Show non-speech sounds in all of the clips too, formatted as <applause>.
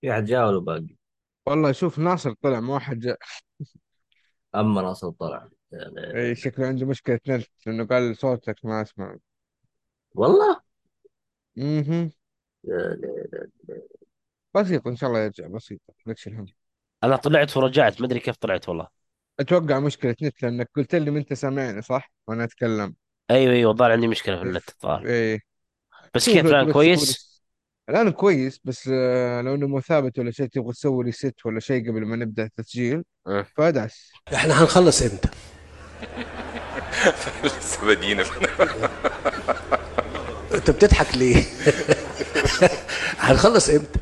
في حد جاء ولا باقي؟ والله شوف ناصر طلع ما واحد جاء. أما ناصر طلع. إيه، لا. شكله عنده مشكلة نت لأنه قال صوتك ما أسمع. والله؟ أها لا. بسيط إن شاء الله يرجع بسيط لا تشيل هم أنا طلعت ورجعت ما أدري كيف طلعت والله. أتوقع مشكلة نت لأنك قلت لي ما أنت سامعني صح؟ وأنا أتكلم. أيوه أيوه الظاهر عندي مشكلة في النت إف- الظاهر. إيه. بس شوف كيف لو الان تبغى تسوي لي كويس الآن كويس بس آه، لو إنه مو ثابت ولا شيء تبغى تسوي لي ست ولا شيء قبل ما نبدأ التسجيل أه. فأدعس. إحنا هنخلص إمتى؟ لسه بادئين أنت بتضحك ليه؟ <laughs> هنخلص إمتى؟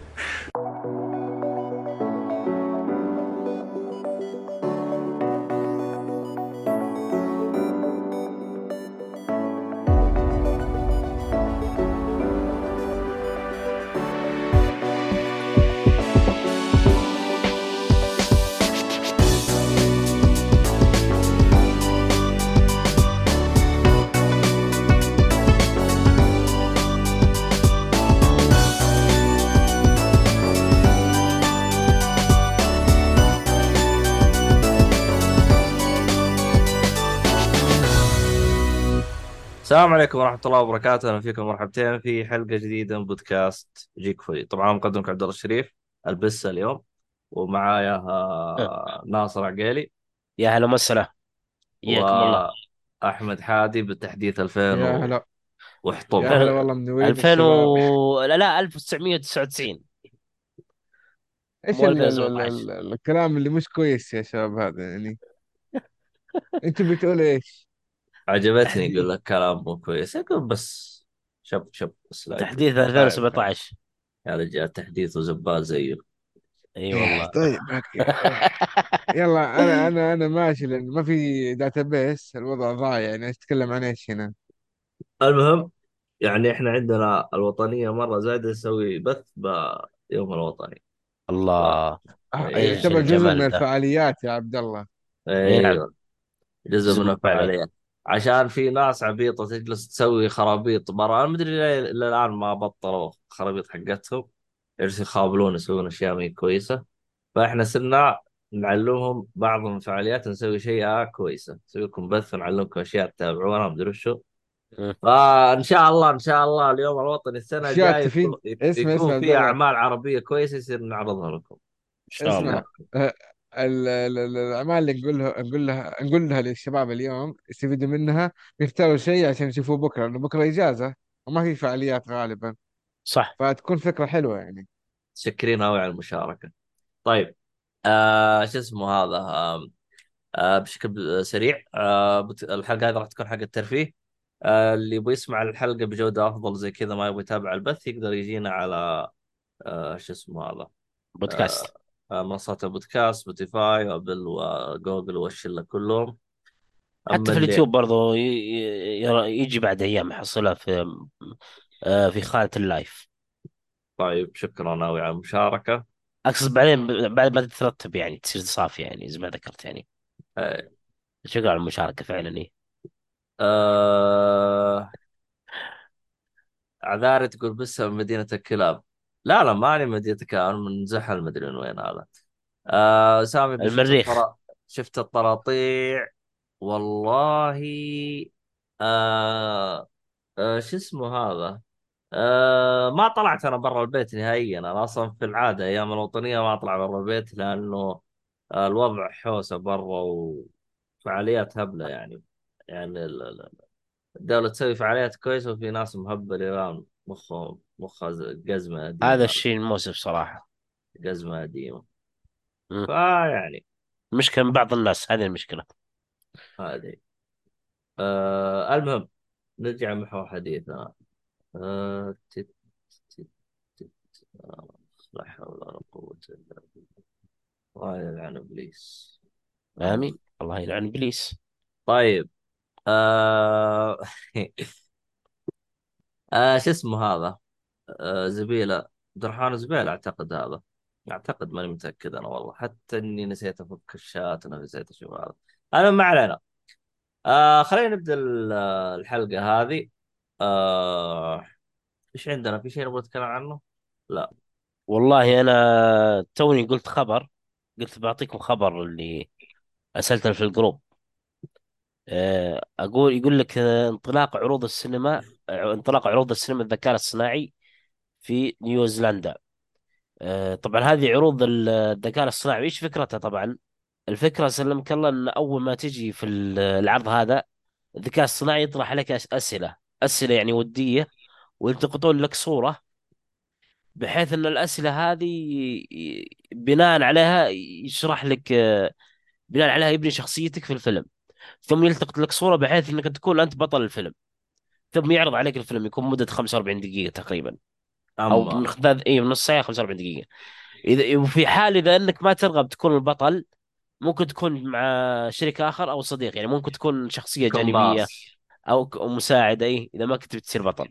السلام عليكم ورحمة الله وبركاته، أهلا فيكم مرحبتين في حلقة جديدة من بودكاست جيك فولي، طبعا مقدمك عبد الله الشريف البسة اليوم ومعايا أه. آه، ناصر عقيلي. يا هلا وسهلا حياكم الله. وأحمد حادي بالتحديث 2000 يا و- هلا. وحطم يا هلا والله منورين 2000 الشباب و... لا لا 1999 إيش مو ال ال ال 2017 ال الكلام اللي مش كويس يا شباب هذا يعني. <laughs> أنت بتقول إيش؟ عجبتني <laughs> يقول لك كلام مو كويس. يقول بس شب شب بس تحديث طيب 2017 يا رجال تحديث وزبال زيه. إي والله. <laughs> طيب أوكي. يلا أنا أنا أنا ماشي لأن ما في داتابيس الوضع ضايع يعني أتكلم عن إيش هنا؟ المهم يعني إحنا عندنا الوطنية مرة زايدة نسوي بث بيوم الوطني. الله. آه، يعتبر جزء من الفعاليات يا عبد الله. إي نعم. أيوه جزء من الفعاليات. عشان في ناس عبيطة تجلس تسوي خرابيط. برا أنا مدري ليه إلى الآن ما بطلوا خرابيط حقتهم. يجلسوا يخابلون يسوون أشياء مي كويسة. فإحنا صرنا نعلمهم بعض من الفعاليات نسوي شيء آه كويسة. نسوي لكم بث ونعلمكم أشياء تتابعونها مدري وشو مم. فإن شاء الله إن شاء الله اليوم الوطني الجاية تفيد. يكون اسمع يكون الله أعمال عربية كويسة يصير نعرضها لكم. إن شاء الله. ال- ال- ال- الاعمال اللي نقولها نقول لها نقول لها للشباب اليوم يستفيدوا منها يختاروا شيء عشان يشوفوه بكرة لأنه بكرة إجازة وما في فعاليات غالبا. صح. فتكون فكرة حلوة يعني. متشكرين قوي على المشاركة. طيب آه شو اسمه هذا؟ آه آه بشكل سريع آه بت... الحلقة هذه راح تكون حلقه ترفيه آه اللي يبغى يسمع الحلقة بجودة أفضل زي كذا ما يبغى يتابع البث يقدر يجينا على آه شو اسمه هذا؟ بودكاست. آه، منصات البودكاست سبوتيفاي وابل وجوجل والشله كلهم. حتى في اليوتيوب برضو. يجي بعد أيام يحصلها في آه، في خانة ال live. طيب شكرا ناوي على المشاركة. أقصد بعدين بعد ما تترتب يعني تصير صافية يعني زي ما ذكرت يعني. آه شكرا على المشاركة فعلا إيه. آه عذاري تقول بس مدينة الكلاب. لا لا ماني مدينه الكلاب أنا من زحل مدري من وين هذا. آه سامي المريخ. الطرا شفت الطراطيع. والله آه آه شو اسمه هذا؟ آه ما طلعت أنا برا البيت نهائيا. أنا أصلا في العادة أيام الوطنية ما أطلع برا البيت لأنه آه الوضع حوسة برا وفعاليات هبلة يعني. يعني ال- ال- الدولة تسوي فعاليات كويسة وفي ناس مهبلة الان مخه مخها قزمه هذا قديمه الشيء المؤسف صراحة. قزمه قديمه. فيعني المشكلة من بعض الناس هذه المشكلة. هذه. آه المهم نرجع محور حديثنا. آه تت تت تت آه لا حول ولا قوة إلا بالله. الله يلعن إبليس. آمين. الله يلعن إبليس. طيب. آه <laughs> آه شو اسمه هذا؟ آه زبيلة عبد الرحمن زبيلة أعتقد هذا. أعتقد ماني متأكد أنا والله. حتى إني نسيت أفك الشات أنا نسيت أشوف هذا. أنا ما علينا. آه خلينا نبدأ ال- الحلقة هذه. آه إيش عندنا؟ في شيء نبغى نتكلم عنه؟ لا. والله أنا توني قلت خبر. قلت بعطيكم خبر اللي أرسلته في الجروب. آه، أقول يقول لك آه، انطلاق عروض السينما آه، انطلاق عروض السينما الذكاء الصناعي في نيوزيلندا. آه، طبعا هذه عروض ال- الذكاء الاصطناعي. إيش فكرتها طبعا؟ الفكرة سلمك الله إن أول ما تجي في ال- العرض هذا الذكاء الصناعي يطرح أس- أسئلة. أسئلة يعني ودية ويلتقطون لك صورة بحيث إن الأسئلة هذه بناء عليها يشرح لك آه، بناء عليها يبني شخصيتك في الفيلم. ثم يلتقط لك صورة بحيث إنك تكون أنت بطل الفيلم. ثم يعرض عليك الفيلم يكون مدة 45 دقيقة تقريبا. أو خلال اي من نص ساعة 45 دقيقة. إذا وفي حال إذا إنك ما ترغب تكون البطل ممكن تكون مع شريك آخر أو صديق. يعني ممكن تكون شخصية جانبية كومبارس أو مساعد اي إذا ما كنت بتصير بطل.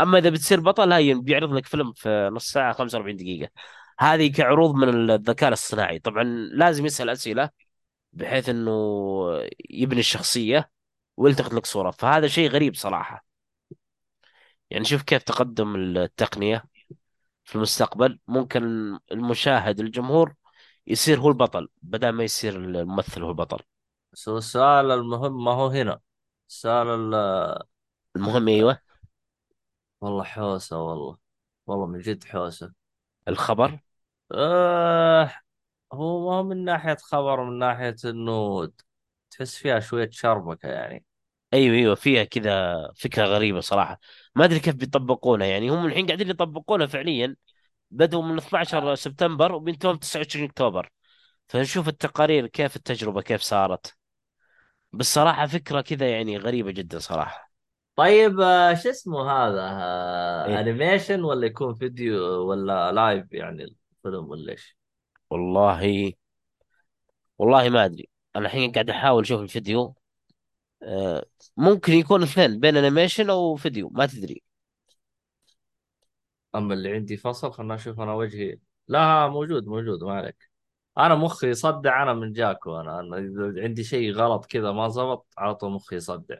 أما إذا بتصير بطل هاي بيعرض لك فيلم في نص ساعة 45 دقيقة. هذه كعروض من الذكاء الاصطناعي. طبعا لازم يسأل أسئلة بحيث إنه يبني الشخصية ويلتقط لك صورة. فهذا شيء غريب صراحة. يعني شوف كيف تقدم التقنية في المستقبل. ممكن المشاهد الجمهور يصير هو البطل بدل ما يصير الممثل هو البطل. بس هو السؤال المهم ما هو هنا. السؤال ال- المهم أيوه. والله حوسة والله. والله من جد حوسة. الخبر؟ آه هو ما هو من ناحية خبر من ناحية إنه تحس فيها شوية شربكة يعني. أيوه أيوه فيها كذا فكرة غريبة صراحة. ما أدري كيف بيطبقونها يعني. هم الحين قاعدين يطبقونها فعليا بدوا من 12 سبتمبر وبينتهون 29 أكتوبر. فنشوف التقارير كيف التجربة كيف صارت. بالصراحة فكرة كذا يعني غريبة جدا صراحة. طيب آه، شو اسمه هذا؟ آه، إيه. animation ولا يكون فيديو ولا live يعني الفيلم ولا إيش؟ والله والله ما أدري. أنا الحين قاعد أحاول أشوف الفيديو. ممكن يكون اثنين بين animation أو فيديو ما تدري. أما اللي عندي فصل خلنا أشوف أنا وجهي. لا موجود موجود ما عليك. أنا مخي يصدع أنا من جاكو أنا, أنا عندي شيء غلط كذا ما زبط على طول مخي يصدع.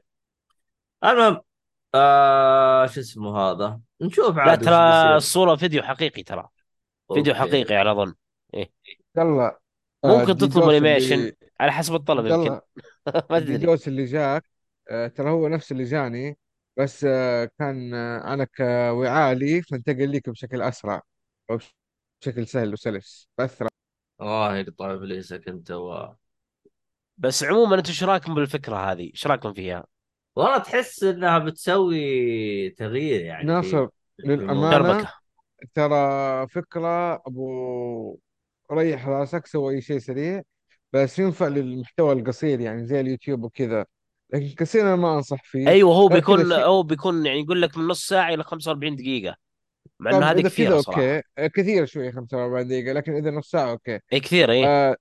المهم آه شو اسمه هذا؟ نشوف لا عاد ترى وش بيصير. الصورة فيديو حقيقي ترى. فيديو أوكي. حقيقي على اظن إيه. يلا. آه، ممكن تطلب انيميشن اللي على حسب الطلب عبد يمكن. <laughs> ما تدري. الديدوس اللي جاك. آه، ترى هو نفس اللي جاني بس آه، كان آه، أنا كوعاء لي فانتقل ليك بشكل أسرع أو بشكل سهل وسلس. بأسرع. آه يقطع ابليسك أنت و... بس عموما أنتم إيش رأيكم بالفكرة هذه؟ إيش رأيكم فيها؟ والله تحس إنها بتسوي تغيير يعني ناصر شربكة ترى فكرة أبو ريح راسك سوي أي شيء سريع بس ينفع للمحتوى القصير يعني زي اليوتيوب وكذا. لكن كثير أنا ما أنصح فيه. أيوه هو بيكون هو بيكون يعني يقول لك من نص ساعة إلى 45 دقيقة مع إنه هذه إذا كذا كثيرة صراحة. okay كثير شوي 45 دقيقة لكن إذا نص ساعة okay. اي كثيرة إيه. آه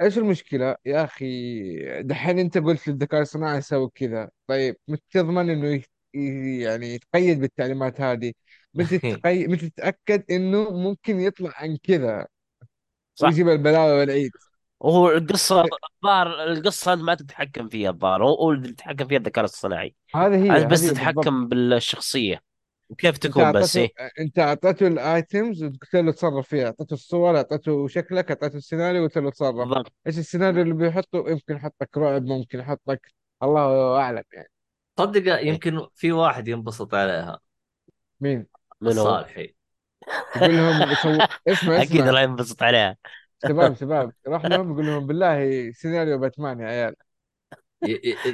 إيش المشكلة يا أخي؟ دحين أنت قلت للذكاء الصناعي يسوي كذا. طيب متى تضمن ي... ي- يعني يتقيد بالتعليمات هذه؟ متى <laughs> تتقي... متى تتأكد إنه ممكن يطلع عن كذا؟ صح. ويجيب البلاوي والعيد. وهو القصة الظاهر القصة انت ما تتحكم فيها الظاهر. هو اللي يتحكم فيها الذكاء الاصطناعي. هذه هي انت بس هذه هي بالضبط. تتحكم بالشخصية. وكيف أنت تكون بس إيه؟ أنت أعطيته الآيتمز وقلت له تصرف فيها. أعطيته الصور أعطيته شكلك أعطيته السيناريو وقلت له تصرف بالضبط. إيش السيناريو اللي بيحطه؟ يمكن يحطك رعب ممكن يحطك الله أعلم يعني. صدق إيه. يمكن في واحد ينبسط عليها. مين؟ من هو؟ الصالحي. يقول لهم سو اسمع <laughs> أكيد اسمع. الله ينبسط عليها. شباب شباب راح لهم يقول لهم بالله سيناريو باتمان يا عيال.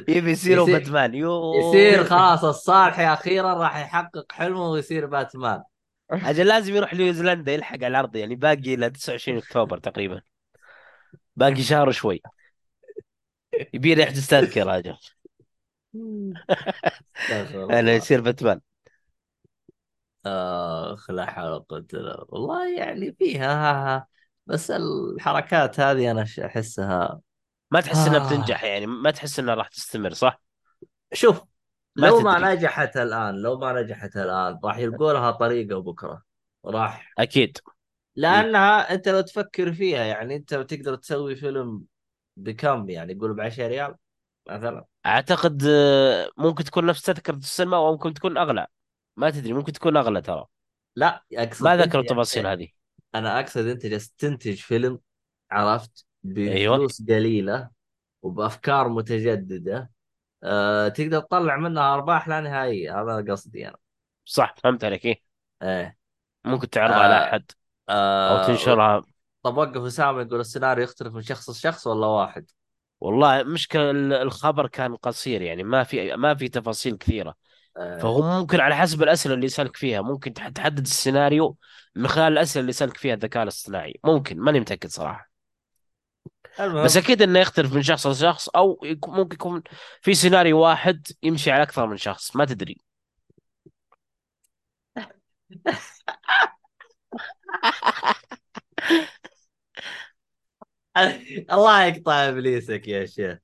يبي يصير باتمان. يو. يصير خلاص الصالحي أخيرا راح يحقق حلمه ويصير باتمان. أجل لازم يروح نيوزيلندا يلحق على العرض يعني باقي إلى 29 أكتوبر تقريبا. باقي شهر شوي يبي له يحجز تذكره أجل <laughs> أنا يصير باتمان. اخ لا حول ولا قوة. والله يعني فيها ها ها. بس الحركات هذه أنا أحسها ما تحس إنها آه. بتنجح يعني ما تحس إنها راح تستمر صح؟ شوف ما لو ما تدري. نجحت الآن لو ما نجحت الآن راح يلقوا لها طريقة بكرة. راح. أكيد. لأنها أنت لو تفكر فيها يعني أنت تقدر تسوي فيلم بكم؟ يعني يقول ب 10 ريال مثلا. أعتقد آه، ممكن تكون نفس تذكرة السينما أو ممكن تكون أغلى. ما تدري ممكن تكون أغلى ترى. لا أقصد ما ذكروا يعني التفاصيل هذه. أنا أقصد أنت جالس تنتج فيلم عرفت؟ أيوه. بفلوس قليلة وبأفكار متجددة. أه تقدر تطلع منها أرباح لا نهائية. هذا قصدي أنا. صح فهمت عليك. إيه؟ إيه. ممكن تعرضها على أه أحد. أو أه تنشرها. طب وقف اسامه يقول السيناريو يختلف من شخص لشخص ولا واحد؟ والله مشكلة ال- الخبر كان قصير يعني ما في ما في تفاصيل كثيرة. أه فهو ممكن على حسب الأسئلة اللي يسألك فيها. ممكن تح- تحدد السيناريو من خلال الأسئلة اللي يسألك فيها الذكاء الاصطناعي. ممكن ماني متأكد صراحة. بس المهم أكيد إنه يختلف من شخص لشخص يكون- ممكن يكون في سيناريو واحد يمشي على أكثر من شخص. ما تدري. <laughs> الله يقطع إبليسك يا شيخ.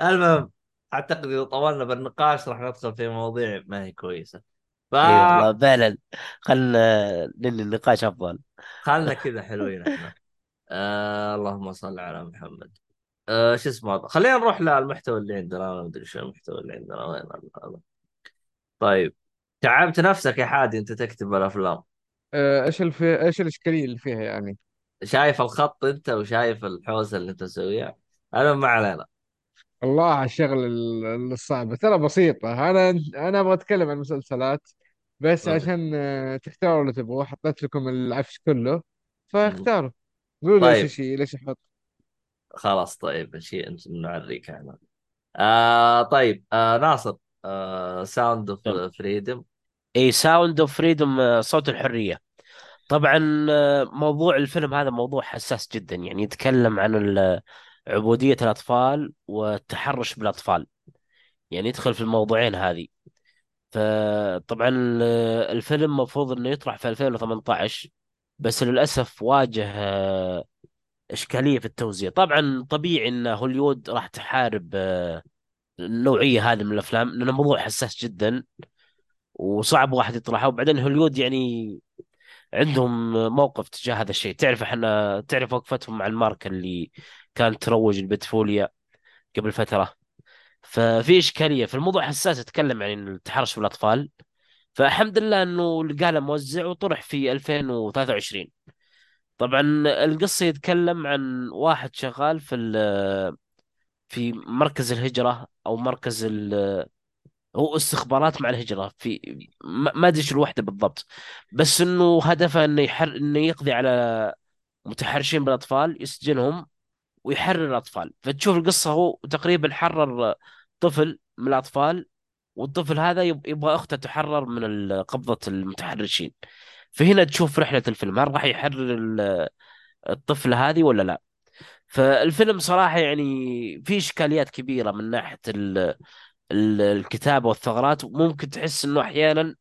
المهم أعتقد إذا طولنا بالنقاش راح ندخل في مواضيع ما هي كويسة. والله فعلا. خلنا ننهي النقاش أفضل. كذا حلوين إحنا. آه اللهم صل على محمد. آه شو اسمه خلينا نروح للمحتوى اللي عندنا. ما أدري شو المحتوى اللي عندنا. وين طيب. تعبت نفسك يا حادي أنت تكتب الأفلام. آه، إيش الفي... إيش الإشكالية اللي فيها يعني؟ شايف الخط أنت وشايف الحوسة اللي أنت تسويها؟ أنا ما علينا. الله على الشغل ال- الصعبه ترى بسيطة. أنا أنا أبغى أتكلم عن المسلسلات. بس طيب. عشان آه، تختاروا اللي تبغوه حطيت لكم العفش كله. فاختاروا. قولوا لي إيش طيب. شيء ليش أحط؟ خلاص طيب شيء أنت نعريك إحنا آه طيب آه ناصر آه Sound of Freedom إي Sound of Freedom صوت الحرية. طبعا آه، موضوع الفيلم هذا موضوع حساس جدا يعني يتكلم عن ال- عبودية الأطفال والتحرش بالأطفال. يعني يدخل في الموضوعين هذه. فطبعا ال- الفيلم مفروض إنه يطرح في 2018 بس للأسف واجه آه، إشكالية في التوزيع. طبعا طبيعي إن هوليوود راح تحارب آه، النوعية هذه من الأفلام لأنه موضوع حساس جدا وصعب واحد يطرحه. وبعدين هوليوود يعني عندهم موقف تجاه هذا الشيء. تعرف إحنا تعرف وقفتهم مع الماركة اللي كانت تروج البتفوليا قبل فترة؟ ففي إشكالية في الموضوع حساس يتكلم عن التحرش بالأطفال فالحمد لله إنه لقى موزع وطرح في 2023 طبعا القصة يتكلم عن واحد شغال في في مركز الهجرة أو مركز هو استخبارات مع الهجرة في ما أدري شو الوحدة بالضبط. بس إنه هدفه إنه يحر إنه يقضي على متحرشين بالأطفال يسجنهم ويحرر الأطفال. فتشوف القصة هو تقريبا حرر طفل من الأطفال والطفل هذا يب- يبغى أخته تحرر من قبضة المتحرشين. فهنا تشوف رحلة الفيلم هل راح يحرر ال- الطفلة هذه ولا لا؟ فالفيلم صراحة يعني في إشكاليات كبيرة من ناحية ال ال الكتابة والثغرات. وممكن تحس إنه أحيانا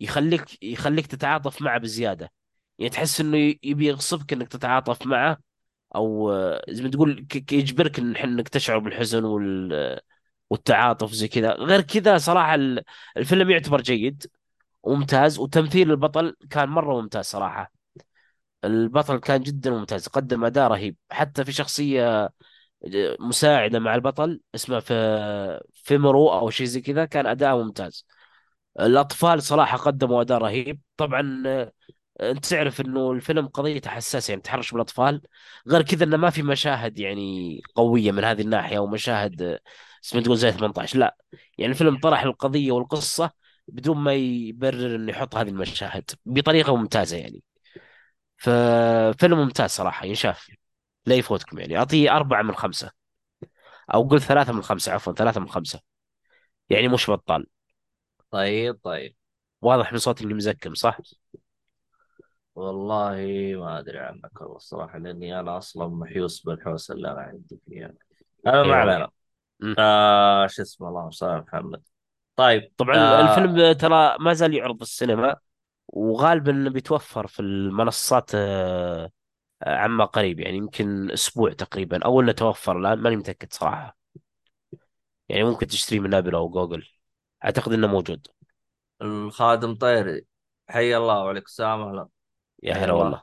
يخليك يخليك تتعاطف معه بزيادة. يعني تحس إنه ي- يبي يغصبك إنك تتعاطف معه آه، زي ما تقول يجبرك إنك تشعر بالحزن وال والتعاطف زي كذا. غير كذا صراحة ال- الفيلم يعتبر جيد وممتاز وتمثيل البطل كان مرة ممتاز صراحة. البطل كان جدا ممتاز قدم أداء رهيب. حتى في شخصية مساعدة مع البطل اسمها في فيمرو أو شيء زي كذا كان أداء ممتاز. الأطفال صراحة قدموا أداء رهيب. طبعا أنت تعرف إنه الفيلم قضيته حساسة يعني تحرش بالأطفال غير كذا إنه ما في مشاهد يعني قوية من هذه الناحية أو مشاهد تقول زي 18 لا. يعني الفيلم طرح القضية والقصة بدون ما يبرر إنه يحط هذه المشاهد بطريقة ممتازة يعني. ففيلم ممتاز صراحة ينشاف. لا يفوتكم يعني. أعطيه أربعة من خمسة. أو قل ثلاثة من خمسة عفوا ثلاثة من خمسة. يعني مش بطال. طيب طيب. واضح من صوتي إني مزكم صح؟ والله ما أدري عنك والله الصراحة لأني أنا أصلا محيوس بالحوسه اللي أنا عندي فيها. أنا ما والله علينا. آه شو اسمه اللهم صل على محمد. طيب طبعا آه الفيلم ترى ما زال يعرض في السينما وغالبا بيتوفر في المنصات آه، عما قريب يعني يمكن أسبوع تقريبا أو إنه توفر الآن ماني متأكد صراحة. يعني ممكن تشتريه من أبل أو جوجل. أعتقد إنه موجود. الخادم طيري. حي الله وعليك السلام أهلا يا هلا الله والله.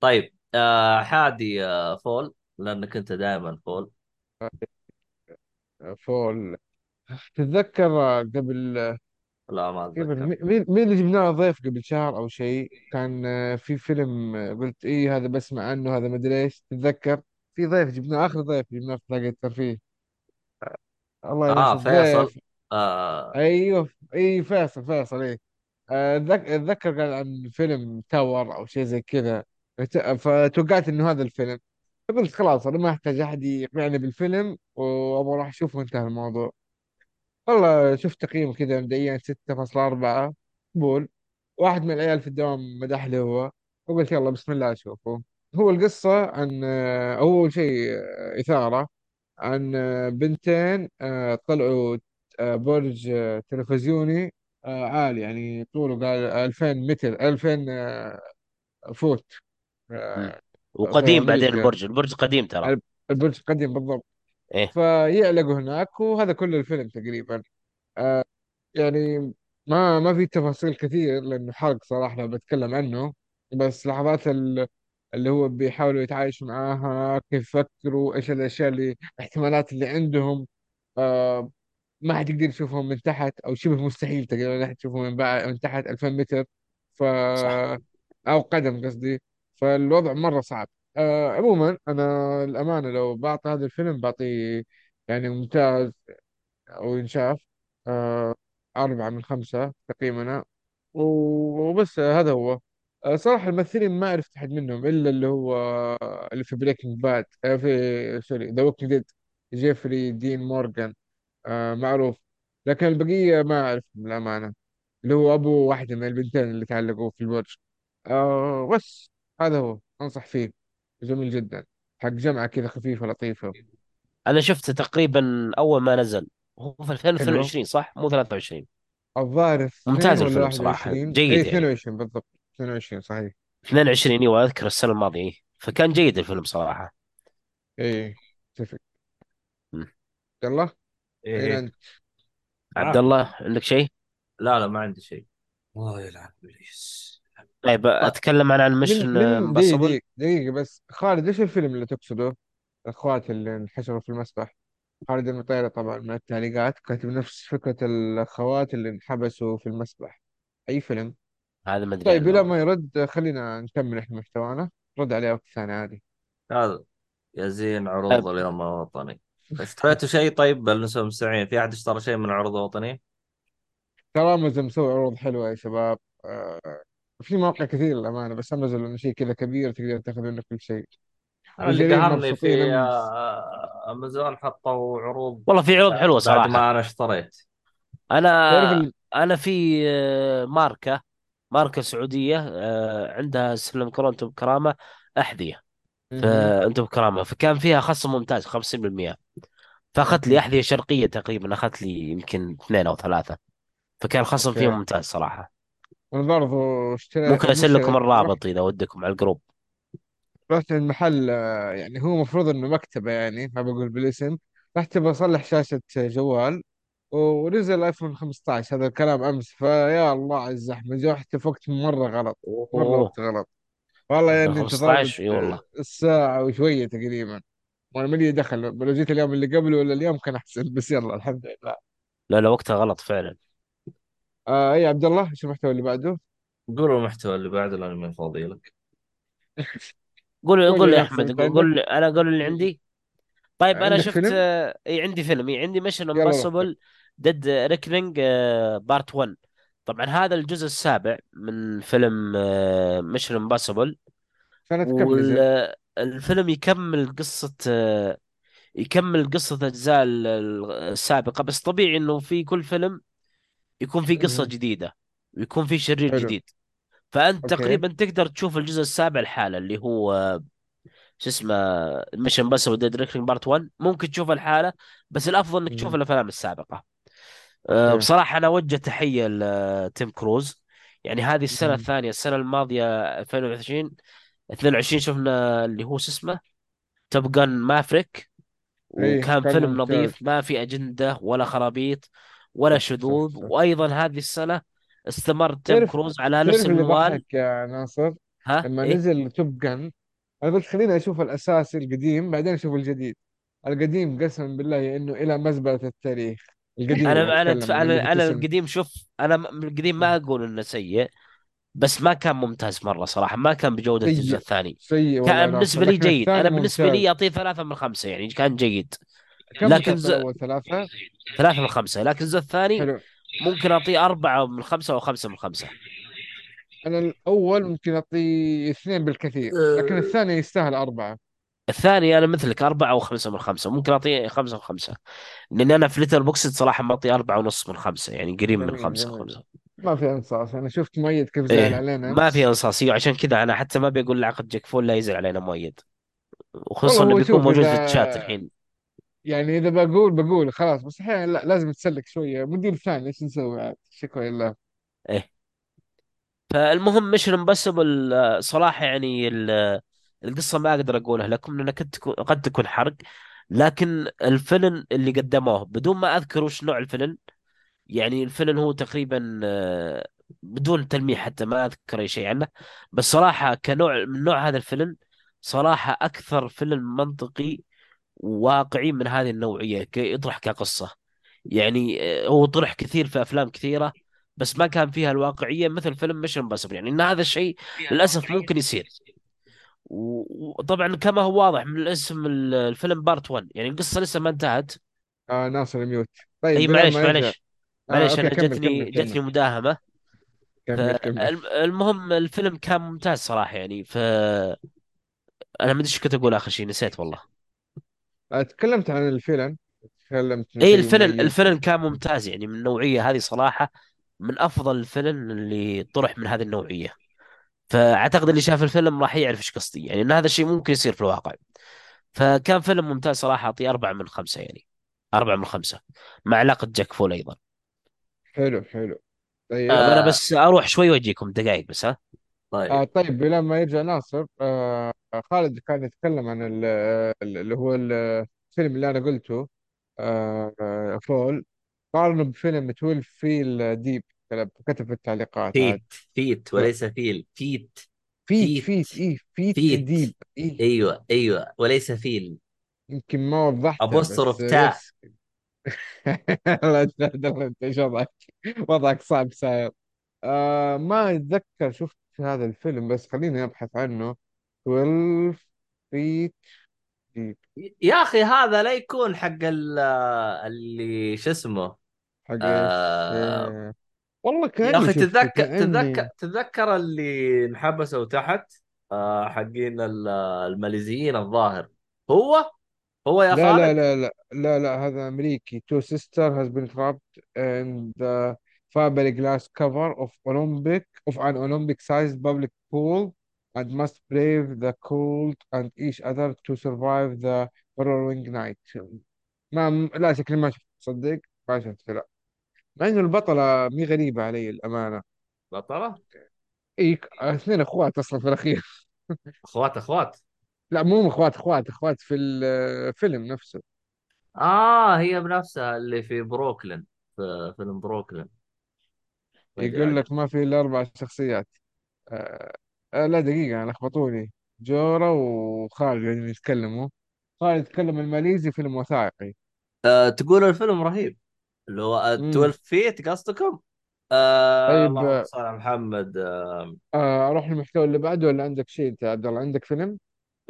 طيب آه حادي آه فول لأنك أنت دائما فول. Fall. تتذكر قبل لا ما أتذكر. مي- مين مين اللي جبناه ضيف قبل شهر أو شيء؟ كان آه، في فيلم آه، قلت إيه هذا بسمع عنه هذا مدري إيش. تتذكر؟ في ضيف جبناه آخر ضيف جبناه في طاقة الترفيه. الله ينسى آه فيصل. الضيف. آه. أيوه اي فيصل فيصل إيه. آه، أتذكر قال عن فيلم Tower أو شيء زي كذا. فت- فتوقعت إنه هذا الفيلم. فقلت خلاص أنا ما أحتاج أحد يقنعني بالفيلم وأبغى أروح أشوفه. وانتهى الموضوع. والله شفت تقييم كذا مبدئيا 6.4 قبول. واحد من العيال في الدوام مدح لي هو. وقلت يلا بسم الله أشوفه. هو القصة عن آه، أول شيء آه، إثارة عن آه، بنتين طلعوا برج تلفزيوني. آه، عالي يعني طوله قال 2000 متر 2000 آه، فوت. آه، وقديم بعدين أمريكا البرج البرج قديم ترى. البرج قديم بالضبط. إيه. فيعلقوا هناك وهذا كل الفيلم تقريبا. آه، يعني ما ما في تفاصيل كثير لأنه حرق صراحة لو بتكلم عنه. بس لحظات ال- اللي هو بيحاولوا يتعايشوا معاها كيف يفكروا إيش الأشياء اللي الاحتمالات اللي عندهم. آه ما حتقدر تشوفهم من تحت أو شبه مستحيل تقدر تشوفهم من بعد من تحت 2000 متر. ف صح. أو قدم قصدي. فالوضع مرة صعب. آه عموما أنا الأمانة لو بعطي هذا الفيلم بعطيه يعني ممتاز أو ينشاف. آه أربعة من خمسة تقييمنا. و- وبس هذا هو. آه صراحة الممثلين ما عرفت أحد منهم إلا اللي هو اللي في Breaking Bad آه في sorry The Walking Dead جيفري دين مورغان. آه معروف. لكن البقية ما أعرف بالأمانة اللي هو أبو واحدة من البنتين اللي تعلقوا في البرج آه بس هذا هو. أنصح فيه. جميل جدا. حق جمعة كذا خفيفة لطيفة أنا شفته تقريبا أول ما نزل. هو في حلوة 2022 صح؟ مو 23 الظاهر ممتاز ولا الفيلم صراحة. 21 اي جيد يعني. 22 بالضبط. 22 صحيح. 22 إيوه أذكر السنة الماضية. إيه. فكان جيد الفيلم صراحة. اي اتفق. مم. يلا. أنت؟ عبد الله عندك شيء؟ لا لا ما عندي شيء. الله يلعن ابليس طيب آه، أتكلم عن دقيقة Impossible دقيقة دقيقة بس. خالد إيش الفيلم اللي تقصده؟ الأخوات اللي انحشروا في المسبح خالد المطيري طبعا من التعليقات كاتب نفس فكرة الأخوات اللي انحبسوا في المسبح أي فيلم؟ هذا ما أدري طيب عنه بلا والله. ما يرد خلينا نكمل إحنا محتوانا. رد عليه وقت ثاني عادي. هذا يزين عروض طيب. اليوم الوطني اشتريتوا شيء؟ طيب بالنسبة للمستمعين في أحد اشترى شيء من العروض الوطنية؟ ترى أمازون مسوي عروض حلوة يا شباب. آه في مواقع كثير للأمانة بس أمازون لأنه شيء كذا كبير تقدر تاخذ منه كل شيء. أنا اللي قهرني في آه، أمازون حطوا عروض والله في عروض حلوة بعد صراحة. ما أنا اشتريت. أنا. أنا في آه، ماركة ماركة سعودية آه، عندها سلم كرة أنتم بكرامة فانتم بكرامة. فكان فيها خصم ممتاز 50% فأخذت لي okay. أحذية شرقية تقريبا أخذت لي يمكن اثنين أو ثلاثة. فكان الخصم فيهم okay. ممتاز صراحة. أنا برضو اشتريت ممكن ارسل لكم الرابط إذا ودكم على ال group. رحت المحل يعني هو المفروض إنه مكتبة يعني ما بقول بالاسم. رحت بصلح شاشة جوال ونزل ايفون 15 هذا الكلام أمس. فيا الله على الزحمه رحت في وقت مرة غلط مرة وقت غلط. والله يعني انتظرت 15 إي والله. الساعة وشوية تقريبا. وأنا مالي دخل لو جيت اليوم اللي قبله ولا اليوم كان أحسن بس يلا الحمد لله. لا لا وقتها غلط فعلا. آه أي عبد الله إيش المحتوى اللي بعده؟ قولوا المحتوى اللي بعده لاني من فاضي لك <laughs> قول قول قول لي يا أحمد قول قول أنا قول اللي عندي. طيب أنا شفت فيلم؟ آه، إي عندي فيلم إي عندي Mission Impossible Dead Reckoning Part 1 طبعا هذا الجزء السابع من فيلم Mission Impossible كم نزل؟ والفيلم يكمل قصة يكمل قصة أجزاء ال- ال- السابقة بس طبيعي إنه في كل فيلم يكون في قصة. جديدة ويكون في شرير حلو جديد فأنت okay تقريبا تقدر تشوف الجزء السابع الحالة اللي هو شو اسمه Mission بس Dead Reckoning Part 1 ممكن تشوف الحالة بس الأفضل إنك تشوف. الأفلام السابقة أه، بصراحة أنا أوجه تحية لتوم كروز يعني هذه السنة. الثانية السنة الماضية 2020 22 شفنا اللي هو شو اسمه؟ Top Gun Maverick. اي وكان كان فيلم نظيف ما في أجندة ولا خرابيط ولا شذوذ. صح. وأيضا هذه السنة استمر توم تعرف كروز على نفس تعرف اللي المنوال ضحك يا ناصر؟ ها؟ لما إيه؟ نزل توب جن أنا قلت خليني أشوف الاساسي القديم بعدين أشوف الجديد. القديم قسما بالله إنه إلى مزبلة التاريخ. القديم أنا أنا اتكلم أنا القديم شوف أنا القديم ما أقول إنه سيء. بس ما كان ممتاز مرة صراحة ما كان بجودة الجزء الثاني. سيء كان بالنسبة لي جيد أنا بالنسبة لي أعطيه ثلاثة من خمسة يعني كان جيد. كم لكن ز... اول ثلاثة؟ ثلاثة من خمسة لكن الجزء الثاني حلو. ممكن أعطيه أربعة من خمسة أو خمسة من خمسة. أنا الأول ممكن أعطيه اثنين بالكثير لكن الثاني يستاهل أربعة. الثاني أنا مثلك أربعة أو خمسة من خمسة. ممكن أعطيه خمسة من خمسة لاني أنا في Letterboxd صراحة معطيه أربعة ونص من خمسة يعني قريب من جميل. خمسة. ما في انصاص أنا شفت مؤيد كيف زعل إيه علينا. ما في امس انصاصية وعشان كذا أنا حتى ما بيقول لعقد جاك فول لا يزعل علينا مؤيد. وخصوصا انه بيكون شوف موجود في الشات الحين. يعني إذا بقول بقول خلاص بس أحيانا لا لازم تسلك شوية. مدير ثاني إيش نسوي عاد شكرا لله. إيه. فالمهم Mission Impossible صراحة يعني ال- القصة ما أقدر أقولها لكم لأنها قد تكون قد تكون حرق. لكن الفيلم اللي قدموه بدون ما أذكر وش نوع الفيلم يعني الفيلم هو تقريبا آه، بدون تلميح حتى ما أذكر أي شيء عنه. بس صراحة كنوع من نوع هذا الفيلم صراحة أكثر فيلم منطقي وواقعي من هذه النوعية ك- يطرح كقصة. يعني آه، هو طرح كثير في أفلام كثيرة بس ما كان فيها الواقعية مثل فيلم Mission Impossible يعني إن هذا الشيء للأسف ممكن يصير. وطبعا كما هو واضح من الاسم ال- الفيلم Part 1 يعني القصة لسه ما انتهت. آه ناصر ميوت طيب أي معليش معليش. معليش okay أنا جتني جتني مداهمة. كمل كمل. فالمهم الفيلم كان ممتاز صراحة يعني ف أنا ما أدري إيش كنت أقول آخر شيء نسيت والله. آه تكلمت عن الفيلم تكلمت اي الفيلم الفيلم كان ممتاز يعني من النوعية هذه صراحة من أفضل الفيلم اللي طرح من هذه النوعية. فأعتقد اللي شاف الفيلم راح يعرف إيش قصدي يعني إن هذا الشيء ممكن يصير في الواقع. فكان فيلم ممتاز صراحة أعطيه أربعة من خمسة يعني. أربعة من خمسة مع علاقة جاك فول أيضا. حلو حلو. طيب طيب آه. بس أروح شوي وأجيكم دقائق بس ها؟ آه طيب طيب بلال ما يرجع ناصر آه خالد كان يتكلم عن ال- ال- اللي هو الفيلم اللي أنا قلته آه آه، Fall. قارنه بفيلم 12 feel deep كتب في التعليقات عاد. فيت فيت وليس فيل فيت فيت فيت فيت إيه فيت فيت. ديب إيه. أيوه أيوه وليس feel. يمكن ما وضحتها بس ابوستروف تاء لا تهدر انت إيش وضعك؟ وضعك صعب ساير. آه ما أتذكر شفت هذا الفيلم بس خليني أبحث عنه. 12 فيت يا أخي هذا لا يكون حق ال- اللي شو اسمه؟ حق إيش؟ آه آه والله يا أخي شفته تتذكر تتذكر تتذكر اللي انحبسوا تحت آه حقين ال- الماليزيين الظاهر. هو؟ هو يا لا لا خالد لا لا لا لا هذا أمريكي two sister has been trapped in the fiberglass cover of Olympic of an Olympic-sized public pool and must brave the cold and each other to survive the following night ما لا شكلي ما شفت تصدق ما شفت لا مع إنه البطلة مي غريبة علي الأمانة بطلة إيه اثنين أخوات أصلا في الأخير اخوات اخوات لا مو أخوات أخوات أخوات في الفيلم نفسه. آه هي بنفسها اللي في بروكلين في فيلم بروكلين. يقول لك ما في إلا أربع شخصيات. آه آه لا دقيقة أنا لخبطوني جورا وخالد قاعدين يتكلموا. خالد يتكلم الماليزي فيلم وثائقي. آه تقول الفيلم رهيب. اللي هو امم 12 feet قصدكم؟ آه طيب اللهم آه صل على محمد آه. آه، أروح للمحتوى اللي بعده ولا عندك شيء أنت؟ يا عبد الله عندك فيلم؟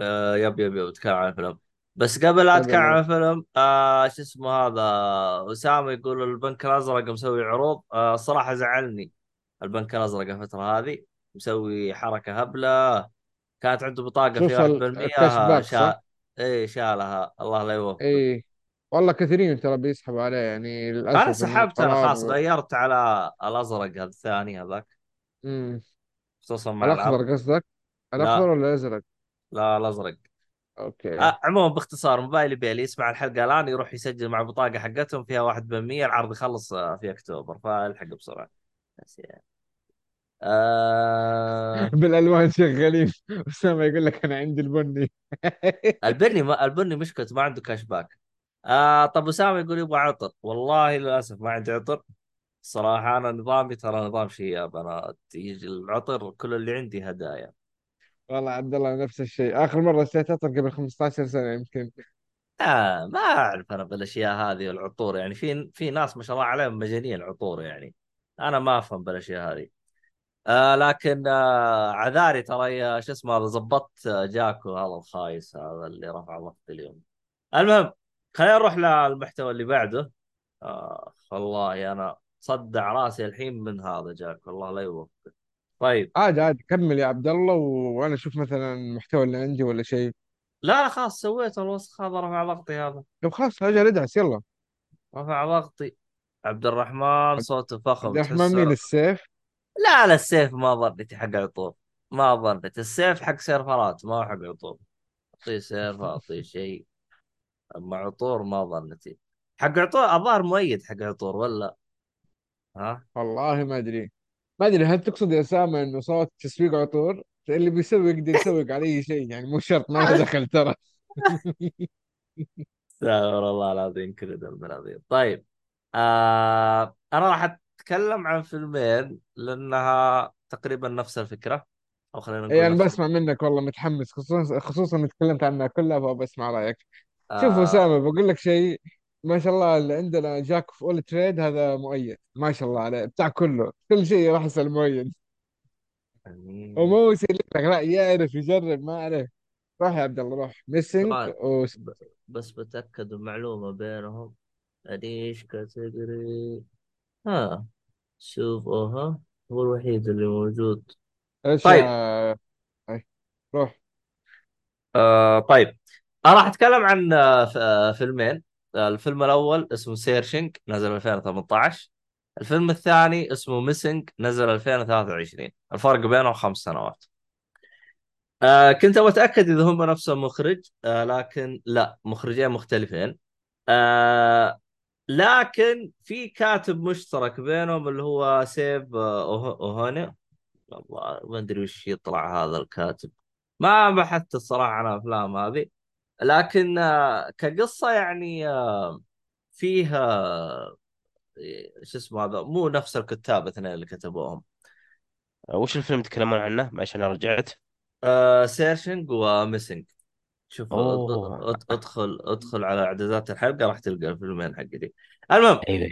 آه yep yep yep اتكلم عن الفيلم. بس قبل لا اتكلم عن الفيلم آه شو اسمه هذا أسامة يقول البنك الأزرق مسوي عروض. آه الصراحه زعلني البنك الأزرق الفترة هذه مسوي حركة هبلة. كانت عنده بطاقة فيها خصوصا الكاش 1% back صح؟ شا إيه شالها. الله لا يوفقه إيه. والله كثيرين ترى بيسحبوا عليه يعني أنا للأسف إنه سحبت أنا خلاص غيرت على الأزرق الثاني هذاك. امم خصوصا مع العرض الأخضر قصدك؟ الأخضر لا ولا الأزرق؟ لا الأزرق. أوكي. آه عموما باختصار موبايلي بيلي يسمع الحلقة الآن يروح يسجل مع بطاقة حقتهم فيها 1% العرض يخلص آه، في أكتوبر فالحق بسرعة. بس يعني. آه. <laughs> بالألوان شغالين. <laughs> أسامة يقول لك أنا عندي البني. <laughs> البني ما البني مشكلته ما عنده كاش باك آه طب أسامة يقول يبغى عطر. والله للأسف ما عندي عطر. الصراحه أنا نظامي ترى نظام شياب أنا يجي العطر كل اللي عندي هدايا. والله عبد الله نفس الشيء. آخر مرة اشتريت عطر قبل 15 سنة يمكن. آه ما أعرف أنا بالأشياء هذه والعطور يعني. في في ناس ما شاء الله عليهم مجانين عطور يعني. أنا ما أفهم بالأشياء هذه. آه لكن آه عذاري ترى شو اسمه ظبطت آه، جاكو هذا الخايس هذا اللي رفع ضغط اليوم. المهم خلينا نروح للمحتوى اللي بعده. آه والله أنا صدع راسي الحين من هذا جاكو الله لا يوفقك. طيب. عادي عادي كمل يا عبد الله و- وأنا أشوف مثلا المحتوى اللي عندي ولا شيء. لا لا خلاص سويت الوسخ هذا رفع ضغطي هذا. طب خلاص أجل ادعس يلا. رفع ضغطي. عبد الرحمن صوته عبد فخم الرحمن مين السيف؟ لا لا السيف ما ظنيتي حق عطور ما ظنيت السيف حق سيرفرات ما هو حق عطور. أعطيه سيرف أعطيه شيء. أما عطور ما ظنيتي حق عطور الظاهر مؤيد حق عطور ولا؟ ها؟ والله ما أدري. ما أدري هل تقصد يا أسامة إنه صوت تسويق عطور اللي بيسوق يقدر يسوق على أي شيء يعني مو شرط ما له دخل ترى. <laughs> استغفر الله العظيم كل ذنب العظيم. طيب آه أنا راح أتكلم عن فيلمين لأنها تقريبا نفس الفكرة أو خلينا نقول يعني بسمع منك والله متحمس خصوصا خصوصا تكلمت عنها كلها فابى أسمع رأيك. شوف آه أسامة بقول لك شيء ما شاء الله اللي عندنا جاك في اول تريد هذا مؤيد. ما شاء الله عليه بتاع كله. كل شيء راح يسال مؤيد. ومو يسلك لك لا يعرف يجرب ما عليه. روح يا عبد الله روح. Missing طبعا و... ب- بس بتأكد المعلومة بينهم. أديش category؟ ها شوف أوها هو الوحيد اللي موجود. إيش؟ طيب. يا- أي. روح. آه طيب. أنا راح أتكلم عن آه ف- آه فيلمين. الفيلم الأول اسمه Searching نزل 2018 الفيلم الثاني اسمه ميسنج نزل 2023 الفرق بينهم خمس سنوات. آه كنت أبغى أتأكد إذا هم نفس المخرج. آه لكن لا مخرجين مختلفين. آه لكن في كاتب مشترك بينهم اللي هو سيف آه، والله ما أدري وش يطلع هذا الكاتب. ما بحثت الصراحة عن الافلام هذه. لكن آه، كقصة يعني آه، فيها آه، شو اسمه هذا مو نفس الكتاب اثنين اللي كتبوهم. وش الفيلم تتكلمون عنه؟ عشان أنا رجعت. آه Searching و Missing شوف أدخل أدخل على إعدادات الحلقة راح تلقى الفيلمين حق دي المهم أيوه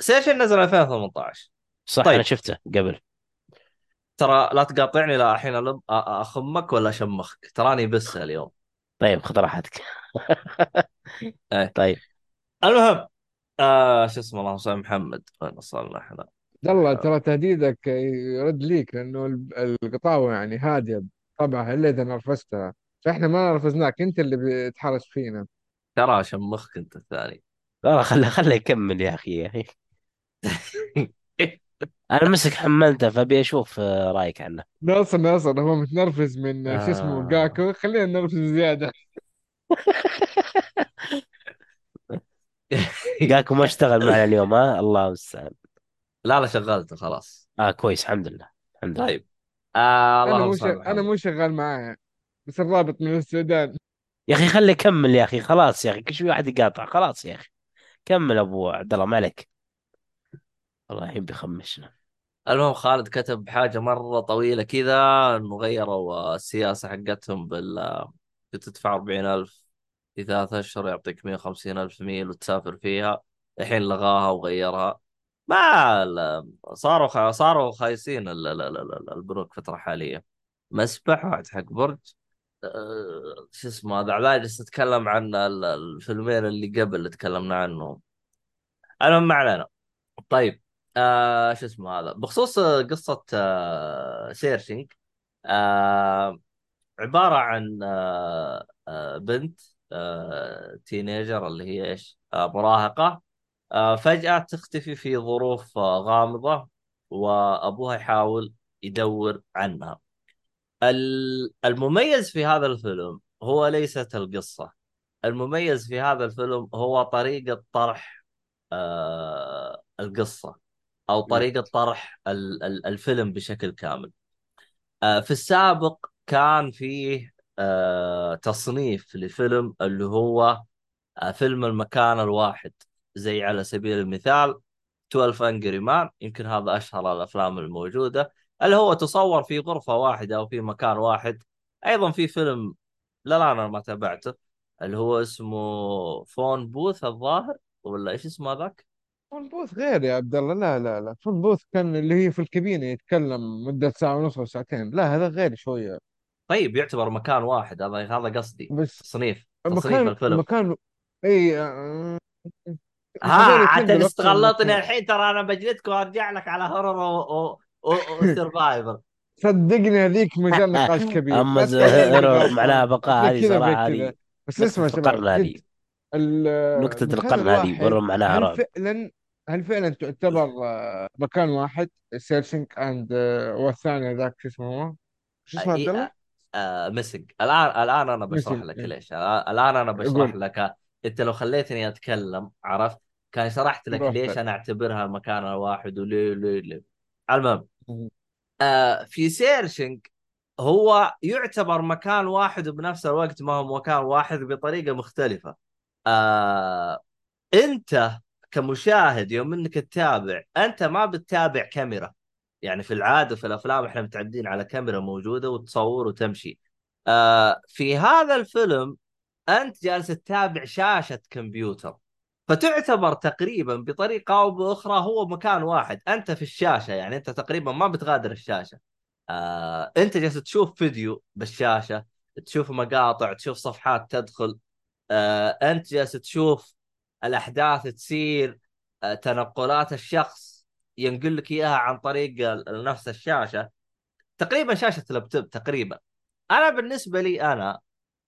Searching <clears throat> نزل 2018 صح طيب. أنا شفته قبل. ترى لا تقاطعني لا الحين أخمك ولا اشمخك تراني بس اليوم. طيب خذ راحتك. <laughs> إيه. طيب. المهم آه شو اسمه اللهم صل محمد. وين وصلنا إحنا؟ عبد الله ترى تهديدك يرد ليك لأنه القطاوة يعني هادية طبعا إلا إذا نرفزتها. فإحنا ما نرفزناك أنت اللي بتحرش فينا. ترى اشمخك أنت الثاني. لا خله خله يكمل يا أخي يا أخي. <laughs> أنا مسك حملته فابي أشوف آه، رأيك عنه. ناصر ناصر هو متنرفز من شو اسمه آه. جاكو. خلينا نرفز زياده <laughs> جاكو ما اشتغل معنا اليوم ها؟ الله المستعان. لا لا شغلته خلاص. آه كويس الحمد لله الحمد لله. طيب. آه أنا مو صل شغ... أنا مو شغال معاه بس الرابط من السودان. يا أخي خليه يكمل يا أخي خلاص يا أخي كل شوي واحد يقاطع خلاص يا أخي. كمل أبو عبد الله ما عليك. والله الحين بيخمشنا المهم خالد كتب حاجة مرة طويلة كذا إنه غيروا السياسة حقتهم بال تدفع 40000 في ثلاث اشهر يعطيك 150000 ميل وتسافر فيها. الحين لغاها وغيرها. ما صاروا خ... صاروا خايسين ال- ال- ال- ال- البنوك فتره حاليه مسبح واحد حق برج. أه... شو اسمه هذا علاج أتكلم عن ال- الفيلمين اللي قبل اللي تكلمنا عنهم. المهم ما علينا. طيب. آه شو اسمه هذا؟ بخصوص قصة آه Searching آه عبارة عن آه آه بنت آه teenager اللي هي إيش؟ آه مراهقة. آه فجأة تختفي في ظروف آه غامضة وأبوها يحاول يدور عنها. ال- المميز في هذا الفيلم هو ليست القصة. المميز في هذا الفيلم هو طريقة طرح آه القصة. أو طريقة طرح ال- ال- الفيلم بشكل كامل. آه، في السابق كان فيه آه، تصنيف لفيلم اللي هو آه، فيلم المكان الواحد زي على سبيل المثال 12 انجري مان يمكن هذا أشهر الأفلام الموجودة اللي هو تصور في غرفة واحدة أو في مكان واحد أيضا في فيلم لا لا أنا ما تابعته اللي هو اسمه Phone Booth الظاهر ولا إيش اسمه هذاك؟ Phone Booth غير يا عبد الله. لا لا لا. Phone Booth كان اللي هي في الكابينة يتكلم مدة ساعة ونص أو ساعتين. لا هذا غير شوية. طيب يعتبر مكان واحد. هذا هذا قصدي. بس تصنيف. تصنيف مكان الفيلم. مكان إي آه، ها هذول عاد استغلطني. الحين ترى أنا بجلدك وأرجع لك على horror وسرفايفر <laughs> صدقني هذيك مجال نقاش <laughs> كبير. أما. معناها بقاء هذه صراحة هذه بس اسمع شباب المكان القرن هذه برا معناها رعب. فعلا هل فعلا تعتبر آه، مكان واحد سيرشنج اند والثاني ذاك شو اسمه هو؟ شو اسمه عبد الله؟ آه مسق الآن الآن أنا بشرح مسق، لك إيه. ليش الآن أنا بشرح قول. لك أنت لو خليتني أتكلم عرفت كان شرحت لك براحتك. ليش أنا أعتبرها مكان واحد وليه ليه ليه المهم مم. آه في سيرشنج هو يعتبر مكان واحد وبنفس الوقت ما هو مكان واحد بطريقة مختلفة آه أنت كمشاهد يوم انك تتابع انت ما بتتابع كاميرا. يعني في العادة في الأفلام إحنا متعودين على كاميرا موجودة وتصور وتمشي. آه في هذا الفيلم انت جالس تتابع شاشة كمبيوتر. فتعتبر تقريبا بطريقة أو بأخرى هو مكان واحد. انت في الشاشة يعني انت تقريبا ما بتغادر الشاشة. آه انت جالس تشوف فيديو بالشاشة تشوف مقاطع تشوف صفحات تدخل. آه انت جالس تشوف الأحداث تصير آه تنقلات الشخص ينقل لك إياها عن طريق نفس الشاشة. تقريبا شاشة لابتوب تقريبا. أنا بالنسبة لي أنا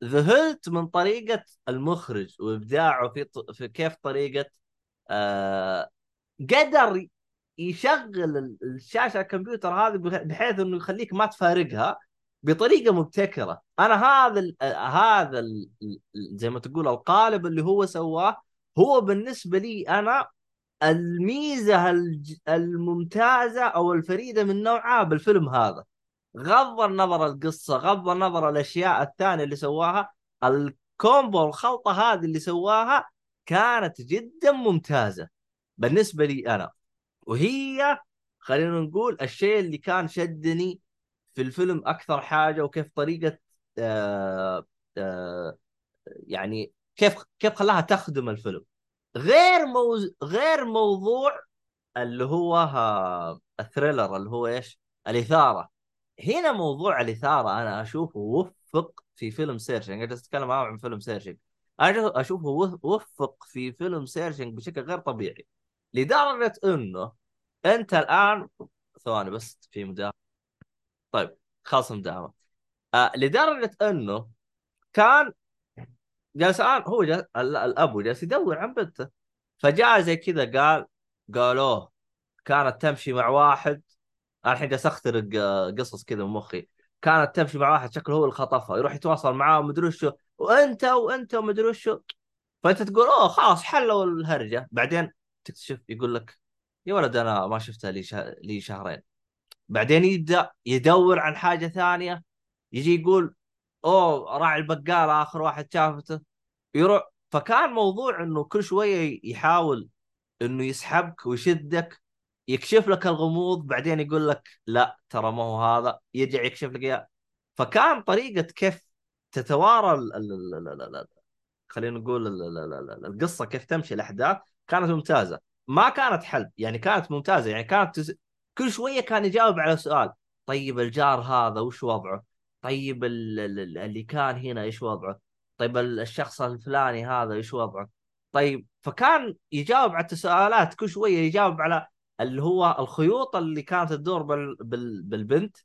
ذهلت من طريقة المخرج وإبداعه في, ط... في كيف طريقة آه قدر يشغل ال- الشاشة الكمبيوتر هذه بح- بحيث إنه يخليك ما تفارقها بطريقة مبتكرة. أنا هذا ال هذا ال زي ما تقول القالب اللي هو سواه هو بالنسبة لي أنا الميزة الممتازة أو الفريدة من نوعها بالفيلم هذا. غض النظر القصة غض النظر الأشياء الثانية اللي سواها الكومبو الخلطة هذه اللي سواها كانت جدا ممتازة بالنسبة لي أنا. وهي خلينا نقول الشيء اللي كان شدني في الفيلم أكثر حاجة وكيف طريقة آه آه يعني كيف كيف خلاها تخدم الفيلم. غير موز... غير موضوع اللي هو ها... ال thriller اللي هو إيش؟ الإثارة. هنا موضوع الإثارة أنا أشوفه وفق في فيلم Searching أنا أتكلم عن فيلم Searching أنا أشوفه وف- وفق في فيلم Searching بشكل غير طبيعي. لدرجة إنه أنت الآن ثواني بس في مداهمة. طيب خلاص مداهمة. آه لدرجة إنه كان جالس الان هو جالس ال- الأبو جالس يدور عن بنته. فجاء زي كذا قال قالوه كانت تمشي مع واحد. الحين جالس أخترق آه، قصص كذا من مخي. كانت تمشي مع واحد شكله هو اللي خطفها يروح يتواصل معاه ومدري وشو. وأنت وأنت ومدري وشو. فأنت تقول أوه خلاص حلوا الهرجة. بعدين تكتشف يقول لك يا ولد أنا ما شفتها لي. لي شهرين. بعدين يبدأ يدور عن حاجة ثانية. يجي يقول أوه راعي البقال آخر واحد شافته. يروح فكان موضوع إنه كل شوية يحاول إنه يسحبك ويشدك يكشف لك الغموض بعدين يقول لك لا ترى ما هو هذا. يرجع يكشف لك إياه. فكان طريقة كيف تتوارى خلينا نقول ال ال ال ال ال القصة كيف تمشي الأحداث كانت ممتازة. ما كانت حلب يعني كانت ممتازة يعني كانت تز... كل شوية كان يجاوب على سؤال طيب الجار هذا وش وضعه؟ طيب ال- ال- ال- اللي كان هنا إيش وضعه؟ طيب ال- الشخص الفلاني هذا إيش وضعه؟ طيب فكان يجاوب على التساؤلات كل شوية يجاوب على اللي هو الخيوط اللي كانت تدور بال... بال... بالبنت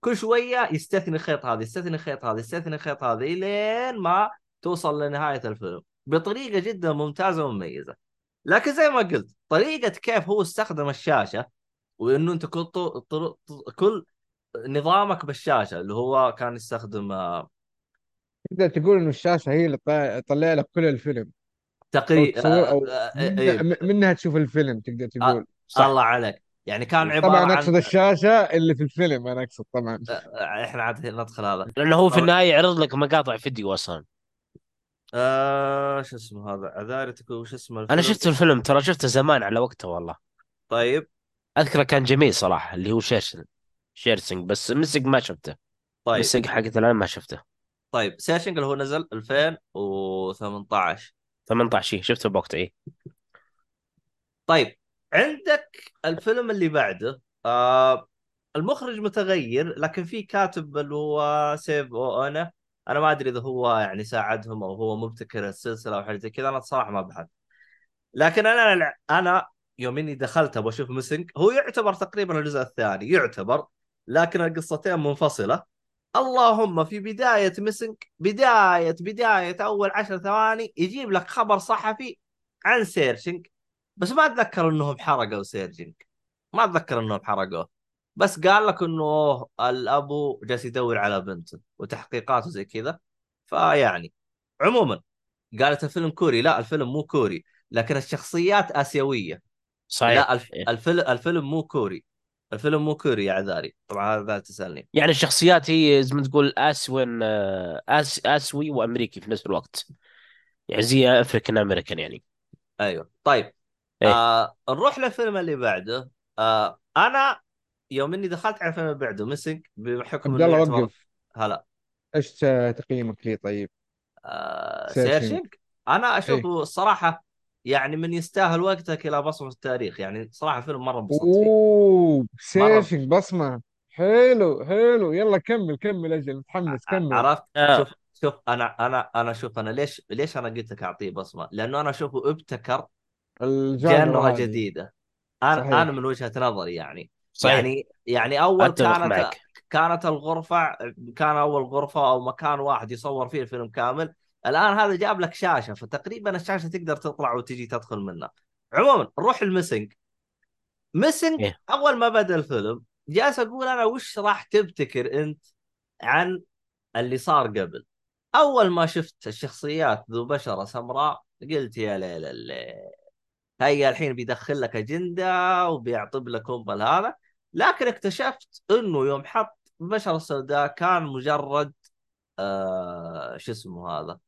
كل شوية يستثني خيط هذا يستثني خيط هذا يستثني خيط هذا لين ما توصل لنهاية الفيلم بطريقة جدا ممتازة ومميزة لكن زي ما قلت طريقة كيف هو استخدم الشاشة وإنه أنت كل طو... كل نظامك بالشاشة اللي هو كان يستخدم آه، تقدر تقول إنه الشاشة هي اللي تطلع لك كل الفيلم. تقريبا تصور أو منها, إيه. منها تشوف الفيلم تقدر تقول. الله عليك. يعني كان عبارة طبعا عن أقصد الشاشة اللي في الفيلم أنا أقصد طبعا. آه، إحنا عاد ندخل هذا. لأنه هو في أو- النهاية يعرض لك مقاطع فيديو أصلا. آه شو اسمه هذا؟ عذارتك وش اسمه أنا الفيلم؟ شفت الفيلم ترى شفته زمان على وقته والله. طيب. أذكره كان جميل صراحة اللي هو Searching Searching بس Missing ما شفته. طيب. Missing حقت الآن ما شفته. طيب Searching اللي هو نزل 2018 18 إيه، شفته بوقت إيه. طيب عندك الفيلم اللي بعده آه المخرج متغير لكن في كاتب اللي هو سيف أو أنا أنا ما أدري إذا هو يعني ساعدهم أو هو مبتكر السلسلة أو حاجة زي كذا أنا الصراحه ما بحث لكن أنا أنا يوم إني دخلت أبغى أشوف Missing هو يعتبر تقريبا الجزء الثاني يعتبر. لكن القصتين منفصلة. اللهم في بداية Missing بداية بداية أول عشر ثواني يجيب لك خبر صحفي عن Searching بس ما أتذكر إنهم حرقوا Searching ما أتذكر إنهم حرقوه. بس قال لك إنه الأبو جالس يدور على بنته وتحقيقات وزي كذا. فيعني عموما قالت الفيلم كوري. لا الفيلم مو كوري لكن الشخصيات آسيوية. صحيح. لا الف... الفيلم الفيلم مو كوري. الفيلم مو كوري يا عذاري. طبعا هذا تسألني. يعني الشخصيات هي زي ما تقول Asian آه، آس اسيوي وأمريكي في نفس الوقت. يعني زي African American يعني. أيوه. طيب إيه. آه نروح للفيلم اللي بعده. آه أنا يوم إني دخلت على الفيلم اللي بعده Missing بحكم عبد الله وقف. هلا. إيش تقييمك لي طيب؟ آه Searching. أنا إيه. اشوفه الصراحه يعني من يستاهل وقتك إلى بصمة التاريخ. يعني صراحة فيلم مرة انبسطت فيه. أوه Searching بصمة. حلو حلو. يلا كمل كمل أجل متحمس كمل. عرفت؟ آه. شوف شوف أنا أنا أنا شوف أنا ليش ليش أنا قلت لك أعطيه بصمة؟ لأنه أنا أشوفه أبتكر genre هذه. جديدة. أنا صحيح. أنا من وجهة نظري يعني. صحيح. يعني يعني أول كانت معك. كانت الغرفة كان أول غرفة أو مكان واحد يصور فيه الفيلم كامل. الآن هذا جاب لك شاشة فتقريبا الشاشة تقدر تطلع وتجي تدخل منها. عموما نروح المسنج مسنج إيه. أول ما بدأ الفيلم جالس أقول أنا وش راح تبتكر أنت عن اللي صار قبل؟ أول ما شفت الشخصيات ذو بشرة سمراء قلت يا ليل الليل. هيا الحين بيدخل لك أجندة وبيعطب لك ام هذا. لكن اكتشفت إنه يوم حط البشره السوداء كان مجرد آه شو اسمه هذا؟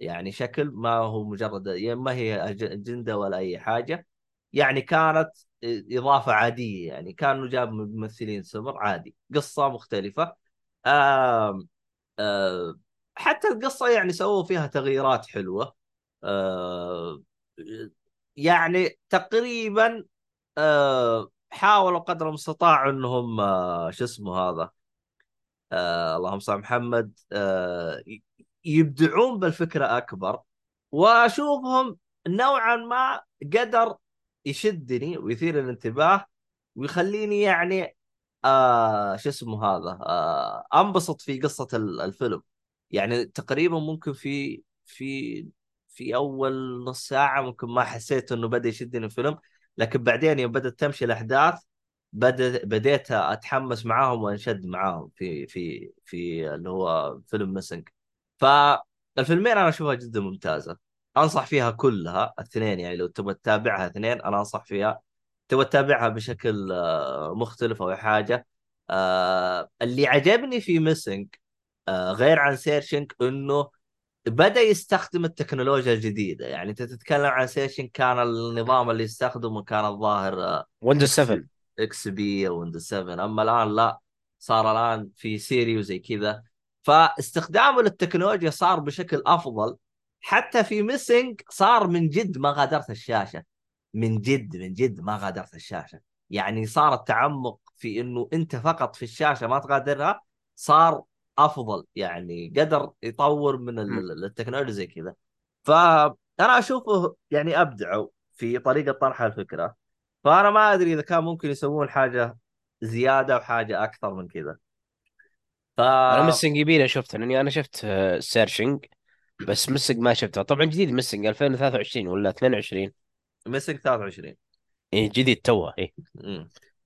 يعني شكل ما هو مجرد يعني ما هي أجندة ولا أي حاجة. يعني كانت إضافة عادية يعني كانوا جاب ممثلين سمر عادي قصة مختلفة. آم آه حتى القصة يعني سووا فيها تغييرات حلوة. يعني تقريبا حاولوا قدر المستطاع إنهم شو اسمه هذا؟ آه اللهم صل محمد. آه يبدعون بالفكرة أكبر وأشوفهم نوعا ما قدر يشدني ويثير الانتباه ويخليني يعني آه شو اسمه هذا آه أنبسط في ال- الفيلم. يعني تقريبا ممكن في في في أول نص ساعة ممكن ما حسيت إنه بدأ يشدني الفيلم لكن بعدين يوم بدأت تمشي الأحداث بدأ بديت أتحمس معاهم وأنشد معاهم في في في اللي هو فيلم Missing فالفيلمين أنا أشوفها جدا ممتازة. أنصح فيها كلها الاثنين يعني لو تبغى تتابعها اثنين أنا أنصح فيها. تبغى تتابعها بشكل آه، مختلف أو حاجة. آه، اللي عجبني في Missing غير عن Searching إنه بدأ يستخدم التكنولوجيا الجديدة. يعني أنت تتكلم عن Searching كان النظام اللي يستخدمه كان الظاهر آه، Windows 7 XP أو Windows 7 أما الآن لا صار الآن في Siri وزي كذا. فاستخدامه للتكنولوجيا صار بشكل أفضل. حتى في Missing صار من جد ما غادرت الشاشة. من جد من جد ما غادرت الشاشة. يعني صار التعمق في إنه أنت فقط في الشاشة ما تغادرها صار أفضل. يعني قدر يطور من التكنولوجيا زي كذا. فانا أشوفه يعني ابدعوا في طريقة طرح الفكرة. فأنا ما أدري إذا كان ممكن يسوون حاجة زيادة وحاجه أكثر من كذا. ف أنا Missing يبينا شفته لأني أنا شفت Searching بس Missing ما شفته. طبعا جديد Missing 2023 ولا 22 Missing 23 إيه جديد توه إيه.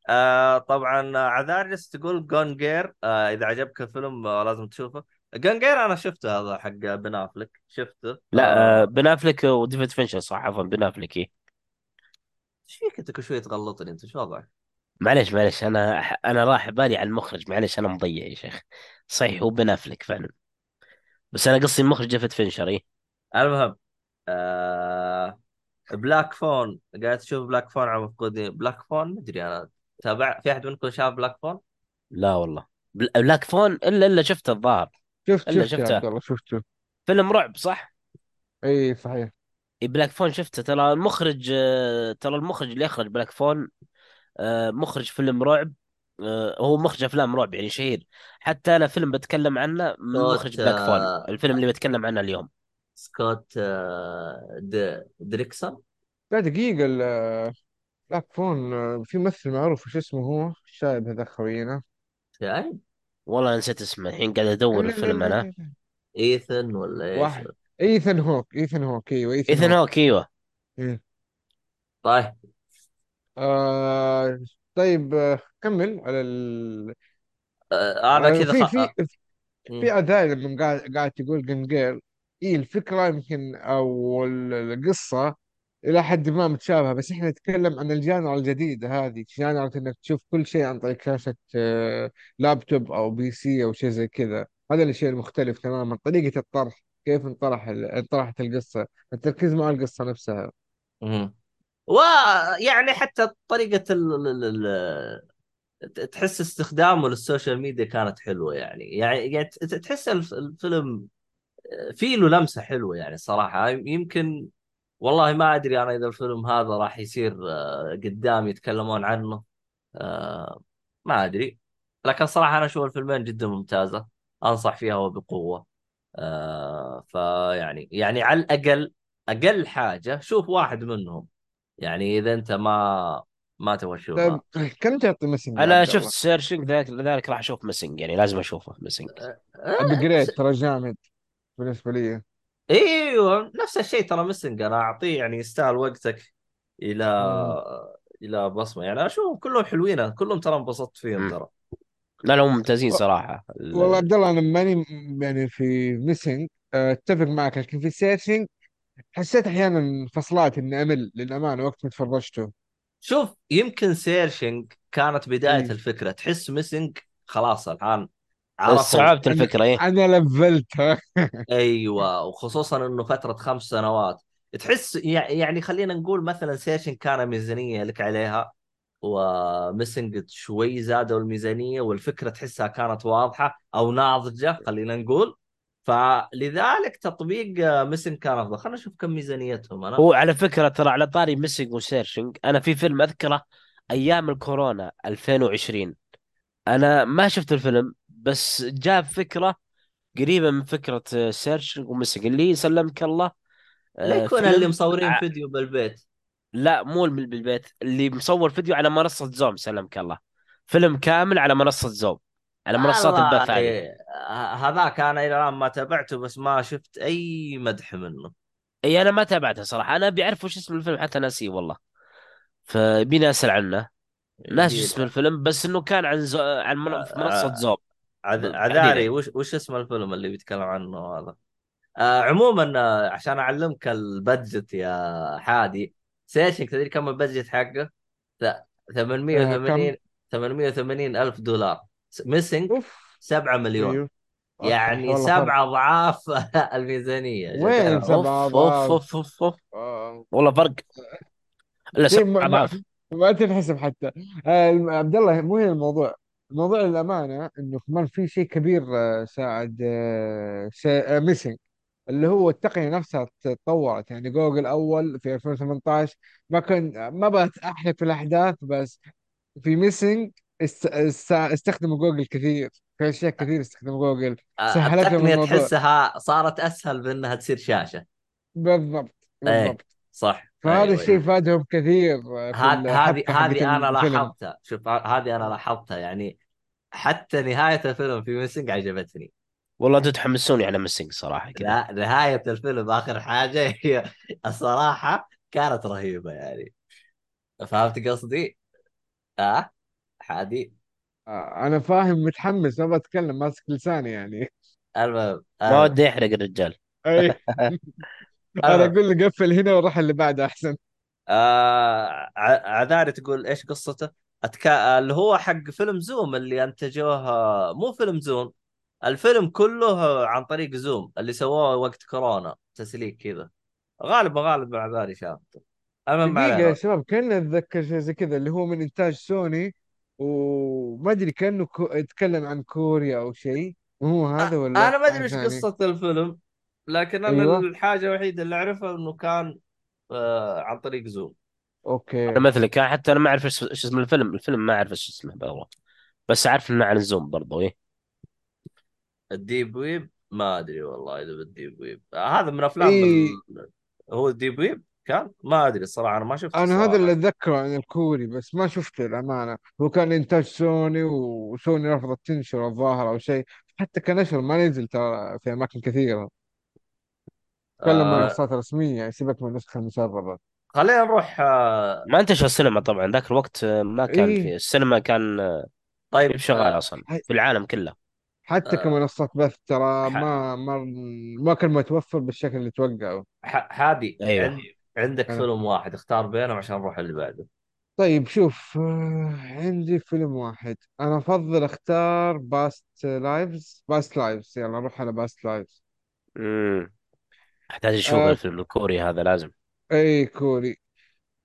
آه طبعا عذاريس تقول Gone Girl آه إذا عجبك الفيلم آه لازم تشوفه. Gone Girl أنا شفته هذا حق بن افلك شفته. لا آه، آه بن افلك وديفيد فينشر صح؟ عفوا بن افلك إيه. إيش فيك؟ أنت كل شوية تغلطني أنت شو وضعك؟ معليش معليش أنا أنا راح بالي على المخرج معليش أنا مضيع يا شيخ. صحيح هو بن أفلك فعلا. بس أنا قصدي المخرج ديفيد فينشر إيه؟ المهم آه Black Phone. قاعد تشوف Black Phone على مفقودين Black Phone؟ مدري أنا تابع في أحد منكم شاف Black Phone؟ لا والله. بل- Black Phone إلا إلا شفت الظاهر. شفت إلا شفت شفته. شفته فيلم رعب صح؟ إي صحيح. Black Phone شفته. ترى المخرج آه، ترى المخرج اللي اخرج Black Phone مخرج فيلم رعب. آه، هو مخرج أفلام رعب يعني شهير. حتى أنا فيلم بتكلم عنه من سكوت مخرج Black Phone آه، الفيلم اللي بتكلم عنه اليوم. سكوت آه، د- دريكسون؟ لا دقيقة Black Phone آه، في ممثل معروف وش اسمه هو؟ الشايب هذا خوينا. يعني والله نسيت اسمه. الحين قاعد أدور الفيلم أنا. إيثن ولا إيش؟ واحد. إيثن هوك إيثن هوك إيوه إيثن إيثن هوك. هوك إيوه. إيه. طيب. آه طيب آه كمل على ال... آه، أنا آه كذا في خ... في آه، في مم. أداء لما قاعد قاعد تقول Gone Girl إيه الفكرة يمكن أو ال- القصة إلى حد ما متشابهة بس إحنا نتكلم عن ال genre الجديدة هذه. genre إنك تشوف كل شيء عن طريق شاشة آه، لابتوب أو PC أو شيء زي كذا. هذا الشيء المختلف تماما. طريقة الطرح كيف انطرح ال- انطرحت القصة التركيز مع القصة نفسها. مم. ويعني حتى طريقة ال... تحس استخدامه للسوشيال ميديا كانت حلوة يعني. يعني يعني تحس الف- الفيلم فيه له لمسة حلوة يعني صراحة. يمكن والله ما أدري أنا إذا الفيلم هذا راح يصير آه، قدام يتكلمون عنه آه، ما أدري. لكن صراحة أنا أشوف الفيلمين جدا ممتازة. أنصح فيها وبقوة. آه، فيعني يعني على الأقل أقل حاجة شوف واحد منهم. يعني إذا أنت ما ما تبغى طيب تشوفها كم تعطي Missing أنا شفت؟ Searching ذلك لذلك راح أشوف Missing يعني لازم أشوفه Missing أبي آه، جريد ترى جامد بالنسبة لي إيوه نفس الشيء ترى Missing أنا أعطيه يعني يستاهل وقتك إلى مم. إلى بصمة يعني أشوف كلهم حلوين كلهم ترى انبسطت فيهم. ترى لا لا هم ممتازين صراحة والله ال- عبد الله أنا ماني يعني في Missing أتفق معك لكن في Searching حسيت أحيانا فصلات إني أمل للامانه وقت ما تفرجته. شوف يمكن Searching كانت بداية اي الفكرة. تحس Missing خلاص الآن استوعبت أنا الفكرة إيه؟ أنا لفلتها <laughs> أيوه وخصوصا إنه فترة خمس سنوات. تحس يع- يعني خلينا نقول مثلا Searching كان ميزانية لك عليها و Missing شوي زادوا الميزانية والفكرة تحسها كانت واضحة أو ناضجة خلينا نقول. فلذلك تطبيق Missing كان أفضل. خلينا نشوف كم ميزانيتهم. أنا هو على فكرة ترى على طاري Missing و Searching أنا في فيلم أذكره أيام الكورونا 2020 أنا ما شفت الفيلم بس جاب فكرة قريبة من فكرة Searching و Missing اللي سلمك الله لا آه، يكون اللي مصورين ع- فيديو بالبيت. لا مو بالبيت. اللي مصور فيديو على منصة Zoom سلمك الله. فيلم كامل على منصة Zoom. على منصات البث هذه هذاك أنا إلى الآن ما تابعته بس ما شفت أي مدح منه. أي أنا ما تابعته صراحة. أنا بعرف وش اسم الفيلم حتى ناسيه والله. فبيني اسال عنه. ناس اسم الفيلم بس إنه كان عن زو... عن. في منصة Zoom. عذ- عذاري وش وش اسم الفيلم اللي بيتكلم عنه هذا؟ آه عموما آه، عشان أعلمك ال budget يا حادي Searching تدري كم ال budget حقه؟ ث- آه كم؟ 880 880 ألف دولار. Missing أوف. 7 مليون. اصح يعني سبع أضعاف <laughs> الميزانية وين أوف أوف أضعاف؟ أوف أوف, أوف. آه. والله فرق. الا شيء سبع أضعاف. ما تنحسب حتى. آه عبد الله مو هي الموضوع. الموضوع للأمانة إنه كمان في شيء كبير آه ساعد Missing اللي هو التقنية نفسها تطورت. يعني جوجل أول في 2018 ما كان ما بغيت احرق في الأحداث بس في Missing است... است... استخدموا جوجل كثير. في أشياء كثير استخدموا جوجل. آه، سهلت لهم التقنيه الموضوع. تحسها صارت أسهل بانها تصير شاشة. بالضبط إيه بالضبط. صح. فهذا أيوه الشيء أيوه. فادهم كثير هذه هذه أنا الفيلم. لاحظتها. شوف هذه أنا لاحظتها. يعني حتى نهاية الفيلم في Missing عجبتني. والله أنتوا تحمسوني على Missing صراحة كذا. لا نهاية الفيلم آخر حاجة هي الصراحة كانت رهيبة يعني. فهمت قصدي؟ آه. حادي آه، أنا فاهم متحمس ما بتكلم ماسك لساني يعني. المهم ما المهم ودي يحرق الرجال. أي. <laughs> أنا أقول له قفل هنا وروح اللي بعده أحسن. آه ع- عذاري تقول إيش قصته؟ أتكا... اللي هو حق فيلم زوم اللي أنتجوه مو فيلم زوم الفيلم كله عن طريق زوم اللي سووه وقت كورونا تسليك كذا. غالبا غالبا عذاري شافته المهم ما دقيقة يا شباب كان أتذكر شيء زي كذا اللي هو من إنتاج سوني وما أدري كأنه كو... يتكلم عن كوريا أو شيء. هو هذا ولا أنا ما أدري ثاني؟ قصة الفيلم لكن أنا أيوه. الحاجة الوحيدة اللي أعرفها إنه كان آه عن طريق زوم. أوكي. أنا مثلك حتى أنا ما أعرف إيش اسم الفيلم الفيلم ما أعرف إيش اسمه بالضبط بس عارف إنه عن الزوم برضو إيه. ال deep web؟ ما أدري والله إذا بال deep web. آه هذا من أفلام اي ال... هو ال deep web؟ كان؟ ما أدري الصراحة أنا ما شفته أنا هذا اللي أتذكره عن الكوري بس ما شفته الامانه هو كان انتاج سوني وسوني رفضت تنشر الظاهر أو شيء. حتى كنشر ما نزل ترى في أماكن كثيرة. تكلم آه. منصات رسميه يعني سيبك من النسخه المسربه خلينا نروح آه ما انتشر السينما طبعا ذاك الوقت آه، ما كان إيه. في السينما كان آه، طيب شغال آه أصلا في العالم كله. حتى آه. كمنصات بث ترى ح... ما ما ما كان متوفر بالشكل اللي توقعوا ح... حادي أيوه. عند... عندك أنا فيلم واحد اختار بينهم عشان نروح اللي بعده. طيب شوف آه، عندي فيلم واحد. أنا أفضل أختار Past Lives Past Lives يلا نروح على Past Lives امم احتاج أشوف آه. الفيلم الكوري هذا لازم. إي كوري.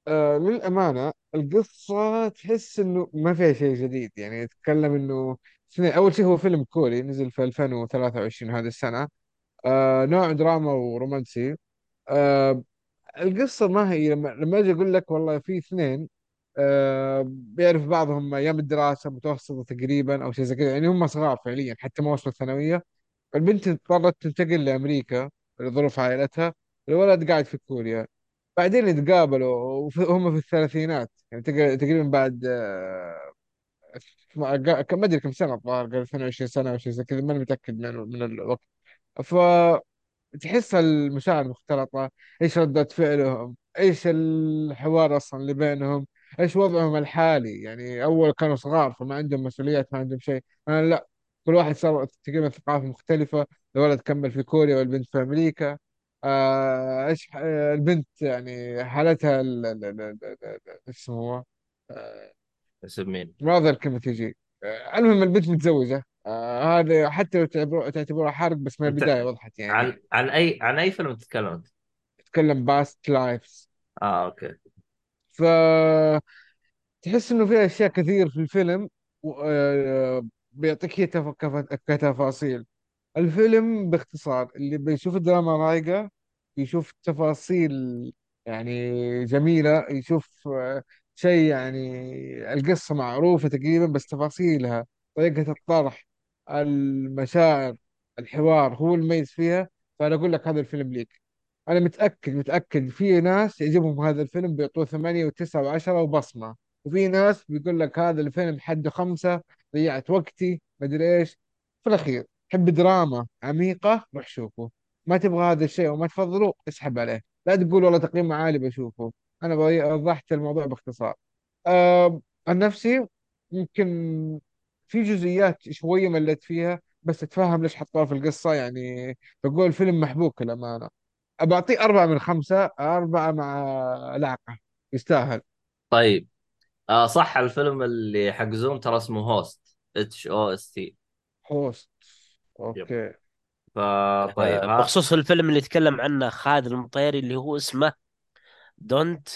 آه للأمانة القصة تحس إنه ما فيها شيء جديد. يعني يتكلم إنه اثنين أول شيء هو فيلم كوري نزل في 2023 هذه السنة. آه نوع دراما ورومانسي. آه القصة ما هي لما لما أجي أقول لك والله في اثنين آه بيعرف بعضهم أيام الدراسة متوسطة تقريبا أو شيء زي كذا يعني هم صغار فعليا حتى ما وصلوا الثانوية. البنت اضطرت تنتقل لأمريكا لظروف عائلتها الولد قاعد في كوريا. بعدين يتقابلوا وهم في الثلاثينات يعني تق- تقريبا بعد آه، ما أدري كم سنة الظاهر قال 22 سنة أو شيء زي كذا ماني متأكد من الوقت. فتحس المشاعر مختلطه إيش ردة فعلهم؟ إيش الحوار أصلا اللي بينهم؟ إيش وضعهم الحالي؟ يعني أول كانوا صغار فما عندهم مسؤوليات ما عندهم شيء. أنا لا كل واحد صار تقريبا ثقافة مختلفة. الولد كمل في كوريا والبنت في أمريكا. آه، إيش آه، البنت يعني حالتها ال- ال- ال- ال- ال- إيش اسمه هو؟ آه، اسم مين؟ ما ذا الكلمة تجي. آه، المهم البنت متزوجة. آه، هذا حتى لو تعتبر- تعتبرها حرق بس من انت البداية وضحت يعني. عن عن اي عن أي فيلم تتكلم أنت؟ تتكلم Past Lives آه okay. فتحس إنه في أشياء كثير في الفيلم و- آه، بيعطيك هي كتفاصيل. الفيلم باختصار اللي بيشوف الدراما رايقة يشوف تفاصيل يعني جميلة يشوف آه، شيء يعني القصة معروفة تقريبا بس تفاصيلها طريقة الطرح. المشاعر الحوار هو المميز فيها. فأنا أقول لك هذا الفيلم ليك. أنا متأكد متأكد في ناس يعجبهم هذا الفيلم بيعطوه ثمانية وتسعة وعشرة وبصمة. وفي ناس بيقول لك هذا الفيلم حده خمسة ضيعت وقتي مدري إيش. في الأخير تحب دراما عميقة روح شوفه. ما تبغى هذا الشيء وما تفضله اسحب عليه. لا تقول والله تقييم عالي بشوفه. بغي- وضحت الموضوع باختصار. أه عن نفسي يمكن في جزئيات شوية مليت فيها بس أتفهم ليش حطوها في القصة. يعني بقول فيلم محبوك للأمانة بعطيه أربعة من خمسة أربعة مع لعقة يستاهل. طيب. آه صح الفيلم اللي حق زوم ترى اسمه هوست. اتش أو اس تي هوست. يب. أوكي. فطيب آه، ها؟ بخصوص الفيلم اللي يتكلم عنه خالد المطيري اللي هو اسمه Don't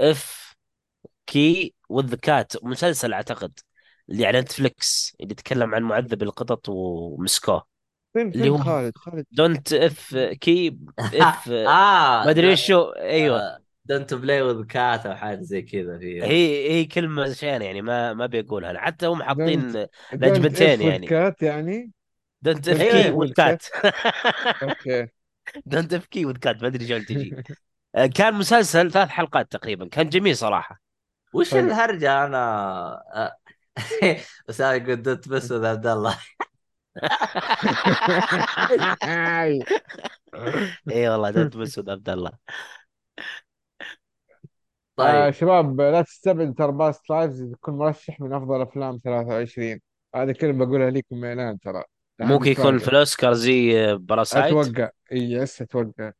F K with Cats مسلسل أعتقد. اللي على نتفليكس اللي يتكلم عن معذب القطط ومسكوه فين اللي هو خالد خالد Don't F K F آه ما أدري إيش شو أيوه. Don't play with Cats أو حاجة زي كذا فيها هي هي كلمة شين يعني ما ما بيقولها. حتى هم حاطين لجبتين يعني. كات يعني؟ دونت اف كي وذ كات أوكي دونت اف كي وذ كات ما أدري شلون تجي. آه، كان مسلسل ثلاث حلقات تقريبا كان جميل صراحة. وش حلو الهرجه أنا؟ آه، <laughs> بس أنا يقول don't بس <laughs> with عبد الله. <laughs> إي والله don't بس with عبد الله. آه طيب شباب لا تستبعد ترى Past Lives يكون مرشح من أفضل أفلام 23 هذه كلمة بقولها لكم من الان ترى. ممكن يكون في يتفاجئ الأوسكار زي Parasite؟ أتوقع. إي yes أتوقع.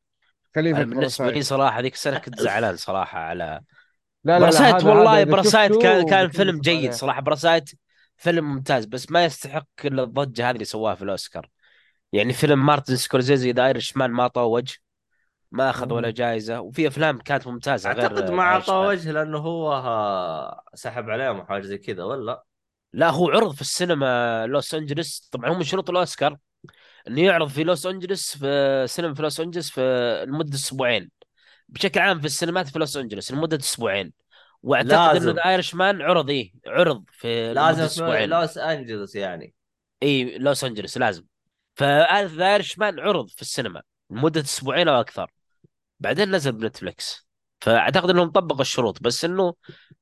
خليه بالنسبة لي صراحة ذيك السنة كنت زعلان صراحة على لا لا براسايت هذا هذا والله Parasite كان كان فيلم جيد صراحة. Parasite فيلم ممتاز بس ما يستحق إلا الضجة هذه اللي سواها في الأوسكار. يعني فيلم مارتن سكورسيزي The Irishman ما طوى وجه ما أخذ ولا. جائزه وفي أفلام كانت ممتازة غير أعتقد ما اعطاه وجه لأنه هو سحب عليهم وحاجه زي كذا ولا؟ لا هو عرض في السينما لوس أنجلوس. طبعا هم من شروط الأوسكار إنه يعرض في لوس أنجلوس في سينما في لوس أنجلوس في لمدة أسبوعين. بشكل عام في السينمات في لوس أنجلوس لمدة أسبوعين. وأعتقد إنه Irishman عرض إيه عرض في لازم أسبوعين. لوس أنجلوس يعني. إي لوس أنجلوس لازم. ف The Irishman عرض في السينما لمدة أسبوعين أو أكثر. بعدين نزل بنتفلكس فأعتقد إنهم طبقوا الشروط بس إنه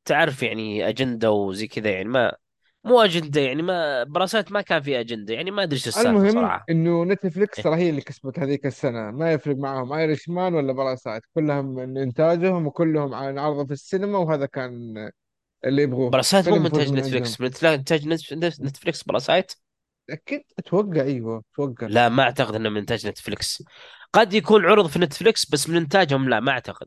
تعرف يعني أجندة وزي كذا يعني ما مو أجندة يعني ما Parasite ما كان في أجندة يعني ما أدري إيش السالفة المهم صراحة. إنه نتفليكس إيه. ترى هي اللي كسبت هذيك السنة ما يفرق معهم Irishman ولا Parasite كلهم من إنتاجهم وكلهم عن عرضه في السينما وهذا كان اللي يبغوه. Parasite مو منتج نتفلكس من انتاج نت- نتفلكس Parasite أكيد أتوقع أيوه أتوقع. لا ما أعتقد إنه من انتاج نتفلكس قد يكون عرض في نتفلكس بس من إنتاجهم لا ما أعتقد.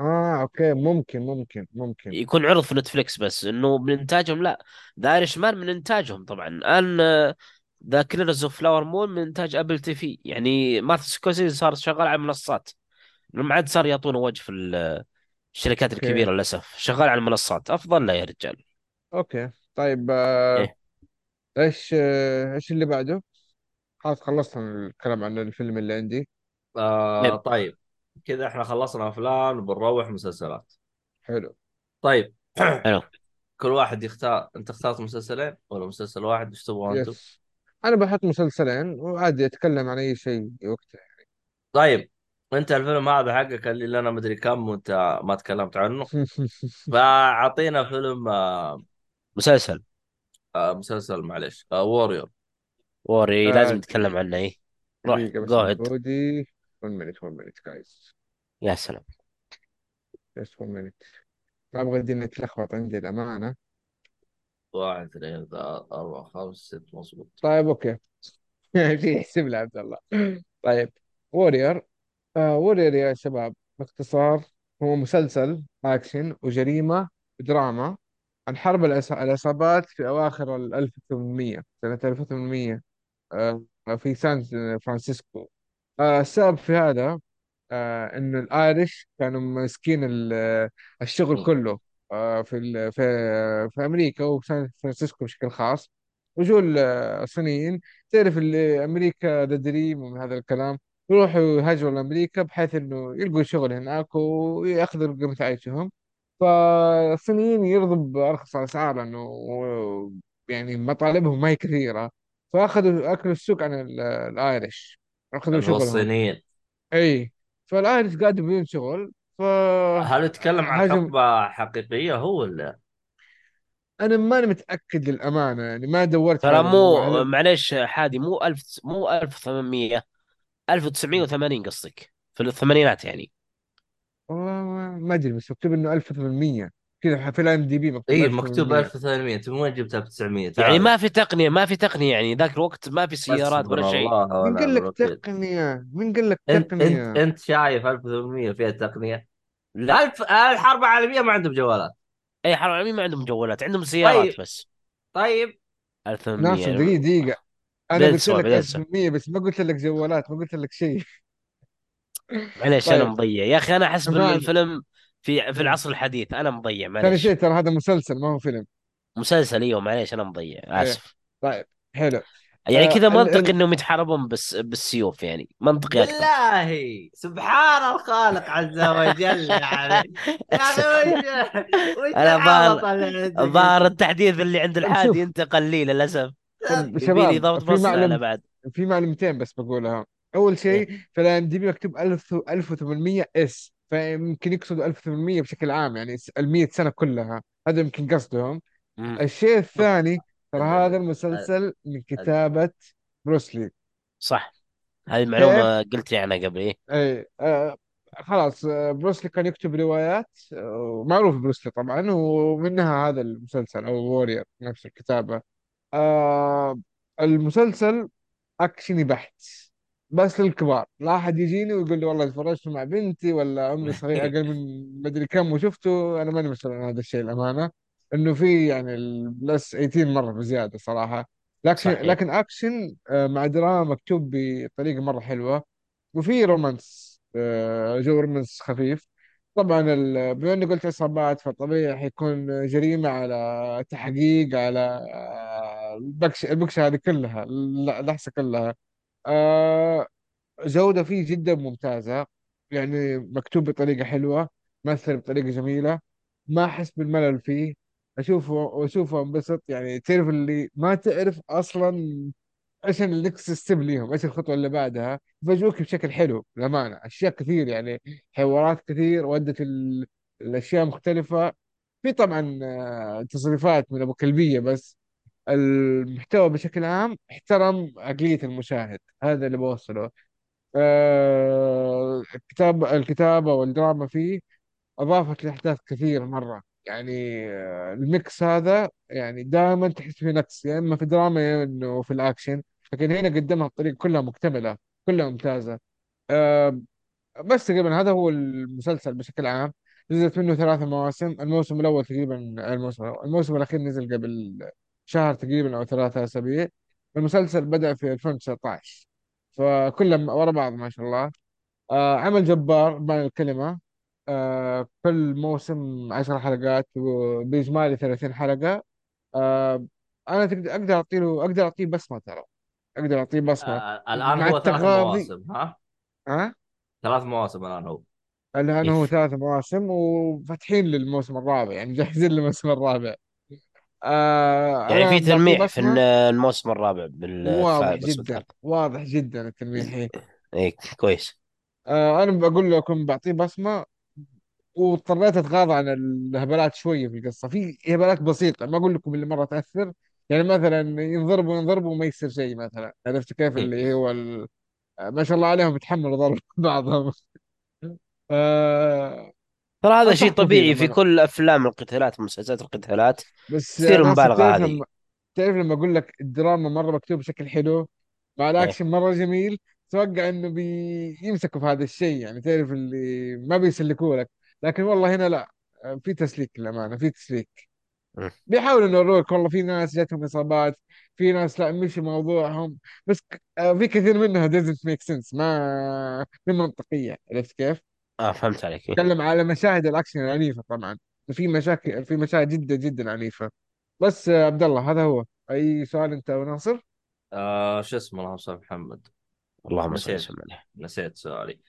آه okay ممكن ممكن ممكن. يكون عرض في نتفلكس بس إنه من إنتاجهم لا. The Irishman من إنتاجهم طبعا. الان The Killers of the Flower Moon من إنتاج Apple TV. يعني مارتن سكورسيزي صار شغال على المنصات. ما عاد صار يعطونه وجه في ال- الشركات okay. الكبيرة للأسف. شغال على المنصات. أفضل لا يا رجال. أوكي. طيب آه، إيه. إيش آه، إيش اللي بعده؟ خلاص خلصنا الكلام عن الفيلم اللي عندي. آه طيب طيب. كذا إحنا خلصنا أفلام وبنروح مسلسلات. حلو. طيب. حلو. <clears throat> كل واحد يختار أنت اخترت مسلسلين ولا مسلسل واحد؟ إيش تبغى أنتم؟ أنا بحط مسلسلين وعادي أتكلم عن أي شيء وقتها طيب. أنت الفيلم هذا حقك اللي أنا مدري كم وأنت ما تكلمت عنه. <laughs> فأعطينا فيلم آه مسلسل. آه مسلسل معلش آه وورير ووري لازم آه، نتكلم عنه إيه؟ روح جو 1 minute 1 minute guys. يا سلام. Just 1 minute. ما أبغى الدنيا تلخبط عندي الأمانة. واحد اثنين ثلاثة أربعة خمسة ست مظبوط. طيب okay. <laughs> في يحسب لي عبد الله. طيب Warrior آه Warrior يا شباب باختصار هو مسلسل أكشن وجريمة ودراما عن حرب العص- العصابات في أواخر ال 1800 سنة 1800 آه في سان فرانسيسكو. آه السبب في هذا آه إنه ال Irish كانوا ماسكين ال- الشغل. كله آه في ال- في في أمريكا وسان فرانسيسكو بشكل خاص. وجو ال- الصينيين تعرف اللي American dream ومن هذا الكلام يروحوا يهاجروا لأمريكا بحيث إنه يلقوا شغل هناك ويأخذوا قيمة عيشهم فالصينيين يرضوا بأرخص الأسعار لأنه يعني مطالبهم ما هي كثيرة. فأخذوا أكلوا السوق عن ال- ال Irish. أخذوا شغلهم. الصينيين. إي. فال Irish قاعدوا بدون شغل؟ ف هل يتكلم عن هاجم حقبة حقيقية هو ولا؟ أنا ماني متأكد للأمانة يعني ما دورت ترى مو هل معليش حادي مو 1000 مو 1800 1980 قصدك في الثمانينات يعني. والله ما أدري بس مكتوب إنه 1800 كذا في الام دي بي مكتوب اي مكتوب 1800 1800 انت من وين جبتها ب 900 يعني ما في تقنية ما في تقنية يعني ذاك الوقت ما في سيارات ولا شيء. مين قال لك تقنية؟ مين قال لك انت انت تقنية؟ أنت شايف 1800 فيها تقنية؟ لا. الف الحرب العالمية ما عندهم جوالات. اي حرام العالمين ما عندهم جوالات عندهم طيب. سيارات بس. طيب. 1800 ناصر دقيقة دقيقة. أنا قلت لك بعدين سوا 1800 بس ما قلت لك جوالات ما قلت لك شيء. معليش أنا طيب. مضيع. يا أخي أنا ال- اسمعني الفيلم في في العصر الحديث. أنا مضيع ثاني شيء معليش ترى هذا مسلسل ما هو فيلم. مسلسل إيوه معليش أنا مضيع إيه. آسف. طيب حلو. يعني آه كذا ال منطق ال إنهم يتحاربون بس بالسيوف يعني. منطقي أكثر بالله سبحان الخالق عز وجل يعني. <laughs> أنا العبط ظاهر اللي عندك ظاهر انت؟ التحديث اللي عند الحادي ينتقل لي للأسف. لي شباب ضبط في معلوم بعد. في معلومتين بس بقولها. أول شيء في الام دي بي مكتوب 1000 1800 إس. فيمكن يقصدوا 1800 بشكل عام يعني ال 100 سنة كلها. هذا يمكن قصدهم. مم. الشيء الثاني ترى ال- هذا ال- ال- المسلسل من ال- كتابة بروسلي صح. هذه كيف؟ معلومة قلت لي عنها قبل إيه. أي آه خلاص آه بروسلي كان يكتب روايات آه معروف بروسلي طبعا ومنها هذا المسلسل أو وورير نفس الكتابة. آه المسلسل أكشني بحت. بس للكبار. لا أحد يجيني ويقول لي والله اتفرجت مع بنتي ولا عمري <laughs> صغير أقل من مدري كم وشفته. أنا ماني مسؤول عن هذا الشيء الامانه إنه في يعني ال plus 18 مرة بزيادة صراحة. لكن صحيح. لكن اكشن آه، مع دراما مكتوب بطريقة مرة حلوة. وفي romance آه، جو romance خفيف. طبعا ال- بما إني قلت عصابات فطبيعي حيكون جريمة على تحقيق على آه، البكش البكشة هذه كلها ال- اللحسة كلها. آه، جودة فيه جدا ممتازة يعني مكتوب بطريقة حلوة مثل بطريقة جميلة. ما أحس بالملل فيه. أشوفه وأشوفه أنبسط. يعني تعرف اللي ما تعرف أصلا إيش ال next step ليهم إيش الخطوة اللي بعدها. يفاجئوك بشكل حلو للأمانة أشياء كثير يعني حوارات كثير ودت ال... الأشياء مختلفة. في طبعا آه، تصريفات من أبو كلبية بس. المحتوى بشكل عام احترم عقلية المشاهد هذا اللي بوصله. آه، الكتاب الكتابة والدراما فيه أضافت لأحداث كثير مرة. يعني آه، ال mix هذا يعني دائما تحس فيه نقص يا إما في دراما يا إنه في الأكشن. لكن هنا قدمها بطريقة كلها مكتملة كلها ممتازة. آه، بس تقريبا هذا هو المسلسل بشكل عام. نزلت منه ثلاثة مواسم الموسم الأول تقريبا الموسم الأول الموسم الأخير نزل قبل شهر تقريبا أو ثلاثة أسابيع. المسلسل بدأ في 2019 فكلهم ورا بعض ما شاء الله. آه عمل جبار بمعنى الكلمة. آه كل موسم عشر حلقات وبإجمالي 30 حلقة. آه أنا تقدر أقدر أعطي له أقدر أعطيه بصمة ترى. أقدر أعطيه بصمة. آه الآن مع هو ثلاث التغاضي مواسم ها؟ ها؟ ثلاث مواسم الآن هو. الآن. هو ثلاث مواسم وفاتحين للموسم الرابع يعني جاهزين للموسم الرابع. آه يعني في تلميح في الموسم الرابع واضح بالبسمة جدا واضح جدا التلميح اي كويس. آه أنا بقول لكم بعطيه بصمة واضطريت أتغاضى عن الهبلات شوية في القصة. في هبلات بسيطة ما أقول لكم اللي مرة تأثر. يعني مثلا ينضربوا ينضربوا وما يصير شيء مثلا. عرفت كيف؟ إيه. اللي هو ال... ما شاء الله عليهم يتحملوا ضرب <laughs> بعضهم. آه... ترى هذا شيء طبيعي في كل أفلام القتالات ومسلسلات القتالات. بس كثير مبالغة تعرف هذه. لما تعرف لما أقول لك الدراما مرة مكتوب بشكل حلو مع إيه. الأكشن مرة جميل أتوقع إنه بيمسكوا في هذا الشيء يعني. تعرف اللي ما بيسلكوا لك. لكن والله هنا لا. في تسليك للأمانة في تسليك. مم. بيحاولوا يوروك والله في ناس جاتهم إصابات في ناس لا مش موضوعهم. بس آه، في كثير منها doesn't make sense ما من منطقية عرفت كيف؟ آه فهمت عليك. إيه. اتكلم على مشاهد الأكشن العنيفة طبعا. في مشاكل في مشاهد جدا جدا عنيفة. بس آه، عبد الله هذا هو. أي سؤال أنت وناصر آه شو اسمه؟ اللهم صل على محمد. اللهم صل نسيت. وسلم عليه. نسيت سؤالي.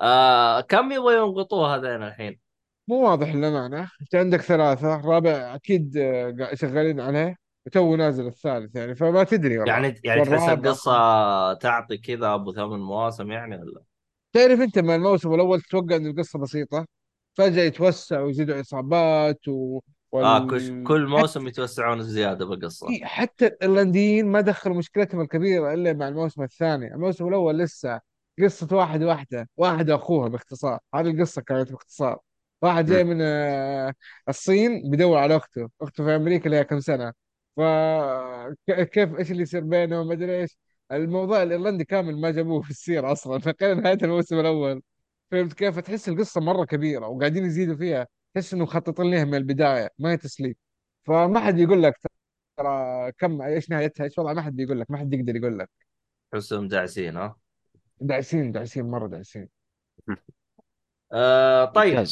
آه كم يبغى ينقطوه هذين الحين؟ مو واضح للامانه أنت عندك ثلاثة. الرابع أكيد آه، شغالين عليه. وتو نازل الثالث يعني فما تدري والله. يعني يعني تحس والرابع القصة تعطي كذا أبو ثمان مواسم يعني ولا؟ تعرف أنت من الموسم الأول تتوقع إن القصة بسيطة فجأة يتوسع ويزيدوا عصابات و... آه كل وال... كل موسم حتى يتوسعون زيادة بالقصة حتى الايرلنديين ما دخلوا مشكلتهم الكبيرة إلا مع الموسم الثاني، الموسم الأول لسه قصة واحد واحدة، واحد واخوها باختصار، هذه القصة كانت باختصار. واحد. جاي من آه، الصين بيدور على أخته، أخته في أمريكا لها كم سنة. فكيف إيش اللي يصير بينهم ما أدري إيش. الموضوع الإيرلندي كامل ما جابوه في السيره أصلا، <laughs> فكان نهاية الموسم الأول. فهمت كيف؟ تحس القصة مرة كبيرة وقاعدين يزيدوا فيها، تحس انه مخططين لها من البداية. ما هي تسليك. فما حد يقول لك ترى كم إيش نهايتها؟ إيش وضع ما حد بيقول لك. ما حد يقدر يقول لك. تحسهم داعسين ها؟ داعسين داعسين مرة داعسين. <laughs> آه طيب.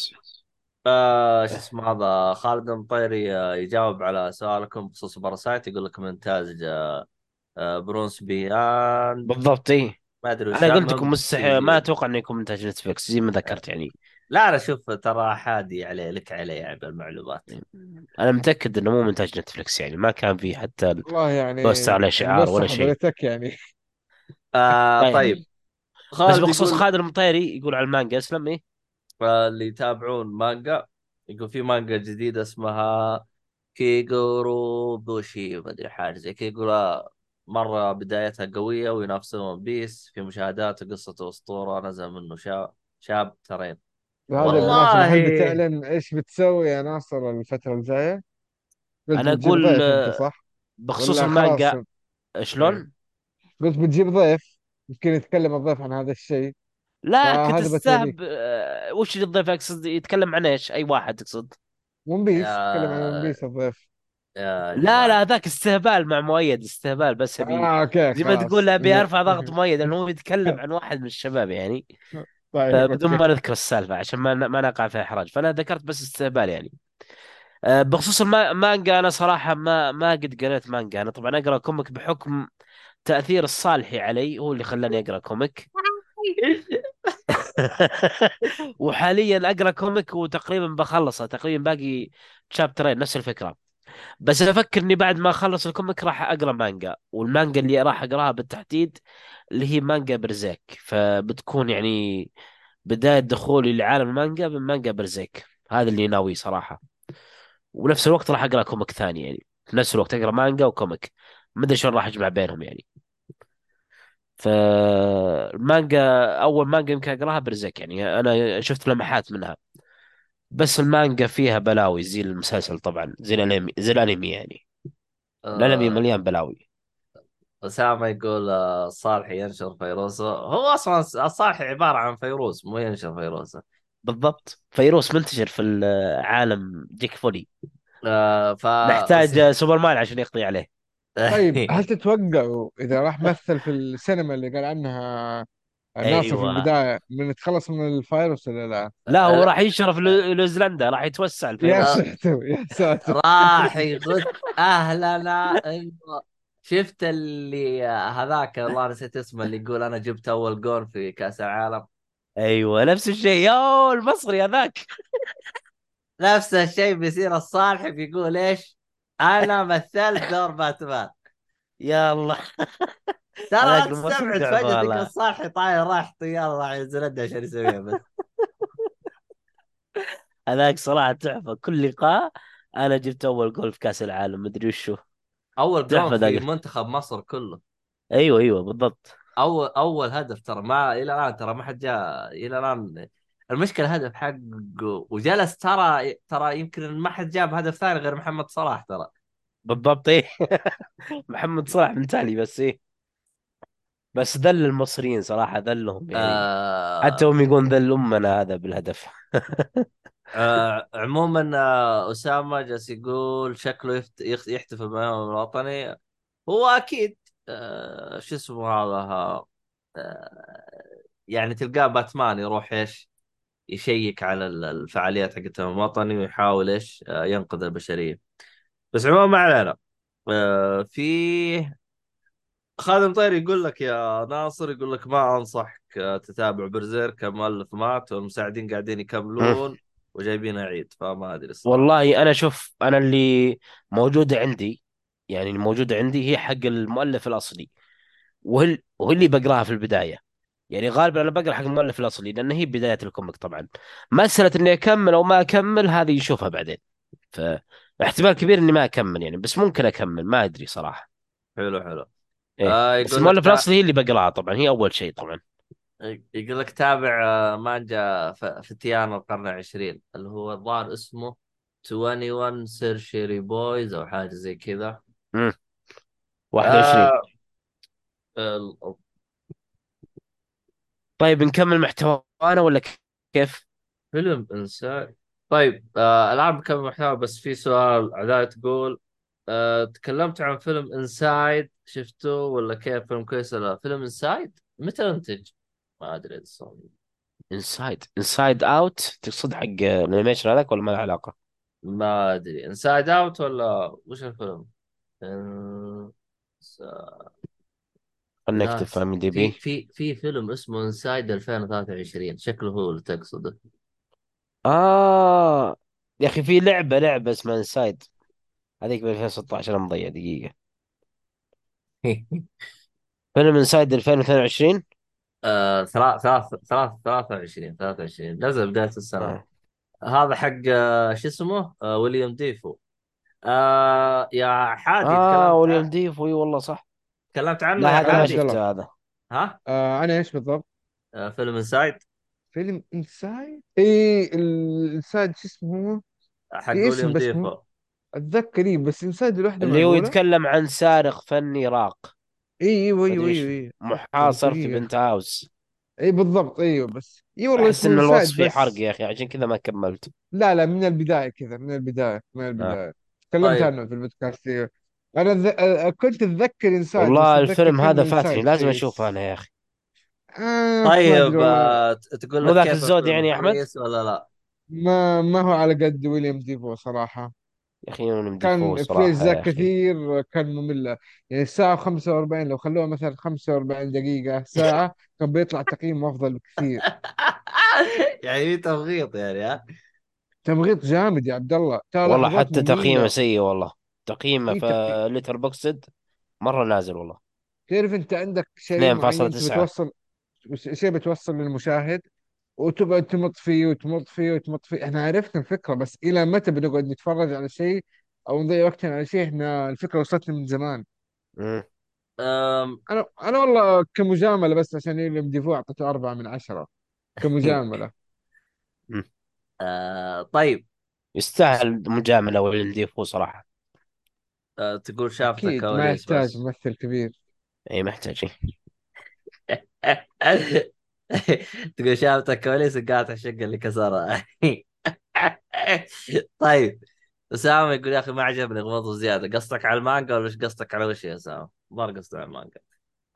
آه شو اسمه هذا؟ خالد المطيري آه يجاوب على سؤالكم بخصوص باراسايت يقول لك من انتاج آه برونس بيان. بالضبط إي. ما أدري أنا قلت لكم مستحيل ما أتوقع إنه يكون منتج Netflix زي ما ذكرت يعني. لا أنا شوف ترى حادي عليه لك عليه يعني بالمعلومات. أنا متأكد إنه مو منتج Netflix يعني ما كان في حتى والله يعني post على شعار ولا شيء. يعني. آه طيب. طيب. بس خالد بخصوص يقول خالد المطيري يقول على المانجا أسلم إيه آه اللي يتابعون مانجا يقول في مانجا جديدة اسمها كيغورو بوشي ما أدري حاجة زي كذا مرة بدايتها قوية وينافسون ون بيس في مشاهدات وقصة أسطورة نزل منه شاب شاب ترين والله هل بتعلن إيش بتسوي يا ناصر الفترة الجاية؟ أنا أقول صح؟ بخصوص المانجا إيه. شلون؟ قلت بتجيب ضيف يمكن يتكلم الضيف عن هذا الشيء لا كنت استهب وش الضيف يقصد يتكلم عن إيش؟ أي واحد تقصد؟ One Piece يتكلم عن ون بيس الضيف يا لا لا ذاك استهبال مع مؤيد استهبال بس ابي آه أوكي زي ما خلاص. تقول ابي ارفع ضغط <laughs> مؤيد لأنه هو يتكلم عن واحد من الشباب يعني. طيب أوكي. ما نذكر السالفة عشان ما ما نقع في إحراج. فأنا ذكرت بس استهبال يعني. آه، بخصوص المانجا أنا صراحة ما ما قد قريت مانجا. أنا طبعا أقرأ comic بحكم تأثير الصالحي علي هو اللي خلاني أقرأ comic. <laughs> وحاليا أقرأ comic وتقريبا بخلصه تقريبا باقي chapter ين نفس الفكرة. بس أفكر اني بعد ما اخلص ال comic راح أقرأ مانجا والمانجا اللي راح أقرأها بالتحديد اللي هي مانجا Berserk. فبتكون يعني بداية دخولي لعالم المانجا من مانجا Berserk. هذا اللي ناوي صراحة. ونفس الوقت راح أقرأ comic ثاني يعني. في نفس الوقت أقرأ مانجا و comic. ما أدري شلون راح أجمع بينهم يعني. فالمانجا أول مانجا يمكن أقرأها Berserk يعني. أنا شفت لمحات منها. بس المانجا فيها بلاوي زي المسلسل طبعا زي الأنمي زي الأنمي يعني. الأنمي آه، مليان بلاوي. أسامة يقول آه، صالحي ينشر فيروسه. هو أصلا الصالحي عبارة عن فيروس مو ينشر فيروسه. بالضبط. فيروس منتشر في العالم ديك فولي. آه ف نحتاج سوبرمان عشان يقضي عليه. <laughs> طيب هل تتوقعوا إذا راح مثل في السينما اللي قال عنها ناصر في أيوه. البداية من يتخلص من الفيروس ولا لا؟ لا هو راح ينشر في نيو- نيوزيلندا راح يتوسع يا الفيروس. ساتر يا ساتر. راح يغث أهلنا إنه شفت اللي هذاك والله نسيت اسمه اللي يقول أنا جبت أول جول في كأس العالم. أيوه نفس الشيء. يا المصري هذاك. نفس الشيء بيصير الصالح بيقول إيش؟ أنا مثلت دور باتمان. يا الله ترى لا تستبعد تعب فجاه ذيك الصالح طاير راح طياره راح ينزل عشان يسويها بس. <laughs> هذاك صراحة تحفة. كل لقاء أنا جبت أول جول في كأس العالم مدري وشو. أول جول في منتخب مصر كله. أيوه أيوه بالضبط. أول أول هدف ترى ما إلى الآن ترى ما حد جاء إلى الآن. المشكلة هدف حقه وجلس ترى ترى يمكن ما حد جاب هدف ثاني غير محمد صلاح ترى. بالضبط إيه. <laughs> محمد صلاح من تالي بس إيه. بس ذل المصريين صراحة ذلهم يعني. حتى آه. هم يقولون ذل أمنا هذا بالهدف. آه عموما آه اسامه جالس يقول شكله يفت... يحتفل باليوم الوطني. هو أكيد آه شو اسمه هذا آه يعني تلقاه باتمان يروح إيش يشيك على ال- الفعاليات حقت الوطني ويحاول إيش آه ينقذ البشرية. بس عموما ما علينا. آه في خادم طير يقول لك يا ناصر يقول لك ما أنصحك آه، تتابع برزيرك المؤلف مات والمساعدين قاعدين يكملون وجايبين عيد فما أدري والله أنا شوف أنا اللي موجوده عندي يعني الموجوده عندي هي حق المؤلف الأصلي وهي وهي اللي بقراها في البداية. يعني غالبا أنا بقرأ حق المؤلف الأصلي لأن هي بداية الكوميك طبعا. مسألة إني أكمل أو ما أكمل هذه نشوفها بعدين. فاحتمال كبير إني ما أكمل يعني بس ممكن أكمل ما أدري صراحة. حلو حلو. إيه. آه بس المؤلف. الاصلي هي اللي بقراها طبعا هي أول شيء طبعا. يقول لك تابع آه، مانجا فتيان القرن العشرين اللي هو الظاهر اسمه 21 Century Boys أو حاجة زي كذا. امم 21 آه طيب نكمل محتوانا ولا كيف؟ فيلم Inside. طيب آه الان بكمل محتوى بس في سؤال عداية تقول آه تكلمت عن فيلم Inside شفته ولا كيف؟ فيلم كويس ولا لا؟ فيلم Inside متى انتج؟ ما أدري. Inside Inside Out تقصد حق ال animation هذاك ولا ما له علاقة؟ ما أدري. Inside Out ولا وش الفيلم؟ خلنا نكتب في IMDb في في فيلم اسمه Inside 2023 شكله هو اللي تقصده. آه. يا أخي في لعبة لعبة اسمها Inside هذيك ب 2016 أنا مضيع دقيقة. <laughs> فيلم Inside 2022 آه ثلاث ثلاث ثلاث 23 23 نزل بداية السنة. آه. هذا حق آه، شو اسمه؟ آه ويليام ديفو. آه يا حادي آه تكلمت وليم ع- ديف إي والله صح. تكلمت عنه لا يا هذا ما حادي؟ شفته هذا. ها؟ آه أنا إيش بالضبط؟ آه فيلم Inside. فيلم Inside؟ إي ال Inside شو اسمه؟ حق في اسم ويليام بس مو ديفو. أتذكر إيه بس Inside لوحده اللي هو؟ يتكلم عن سارق فني راق. اي أيوه أيوه أيوه أيوه محاصر في penthouse. اي بالضبط أيوه بس اي والله أحس إن الوصف فيه حرق يا أخي عشان كذا ما كملت. لا لا من البداية كذا من البداية من آه. البداية تكلمت طيب. عنه في البودكاست إيه. أنا ذ... كنت أتذكر Inside بس والله الفيلم هذا فاتني لازم أشوفه أنا يا أخي. آه طيب آه، تقول مو لك ذاك الزود يعني يا أحمد؟ ولا لا؟ ما ما هو على قد ويليام ديفو صراحة. يا أخي أنا مديفو كان في أخي. كثير كان مملة. يعني الساعة 45 لو خلوها مثلا 45 دقيقة ساعة <laughs> كان بيطلع تقييم أفضل بكثير. <laughs> يعني تمغيط يعني ها؟ تمغيط جامد يا عبد الله. والله حتى تقييمه سيء والله. تقييمه في في Letterboxd مرة نازل والله. تعرف أنت عندك شيء معين أنت 2.9 بتوصل شيء بتوصل للمشاهد؟ وتقعد تمط فيه وتمط فيه وتمط فيه. إحنا عرفنا الفكرة بس إلى متى بنقعد نتفرج على شيء أو نضيع وقتنا على شيء؟ إحنا الفكرة وصلتنا من زمان. مم. أم... أنا أنا والله كمجاملة بس عشان ويلم ديفو أعطيته أربعة من عشرة. كمجاملة. <laughs> مم. آه طيب. يستاهل مجاملة ويلم ديفو صراحة. آه تقول شافت أكيد ما كواليس يحتاج بس ممثل كبير. اي محتاج <laughs> <laughs> تقول شافت كواليس وقالت الشقه اللي كسرها <laughs> طيب اسامه يقول يا أخي ما عجبني غموض زياده قصدك على المانجا ولا إيش قصدك على وش يا اسامه؟ ما قصدي على المانجا.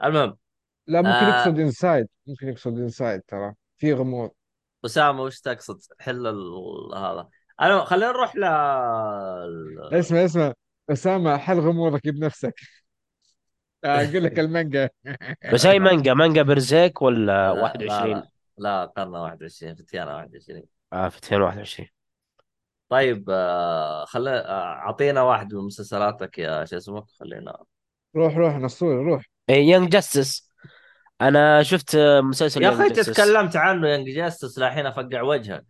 المهم لا ممكن آه يقصد انسايد ممكن يقصد انسايد ترى. في غموض. اسامه وش تقصد؟ حل ال... هذا. أنا خلينا نروح ل اسمع اسمع. أسامة حل غموضك بنفسك. <laughs> أقول لك المانجا. بس هاي مانجا مانجا برزيك ولا لا لا 21 لا لا قرن 21 فتيانا 21 آه في 2021 طيب آه خلي آه، أعطينا واحد من مسلسلاتك يا شو اسمه خلينا. روح روح نصور روح. Young Justice أنا شفت آه، مسلسل يا أخي تكلمت عنه Young Justice الحين أفقع وجهك.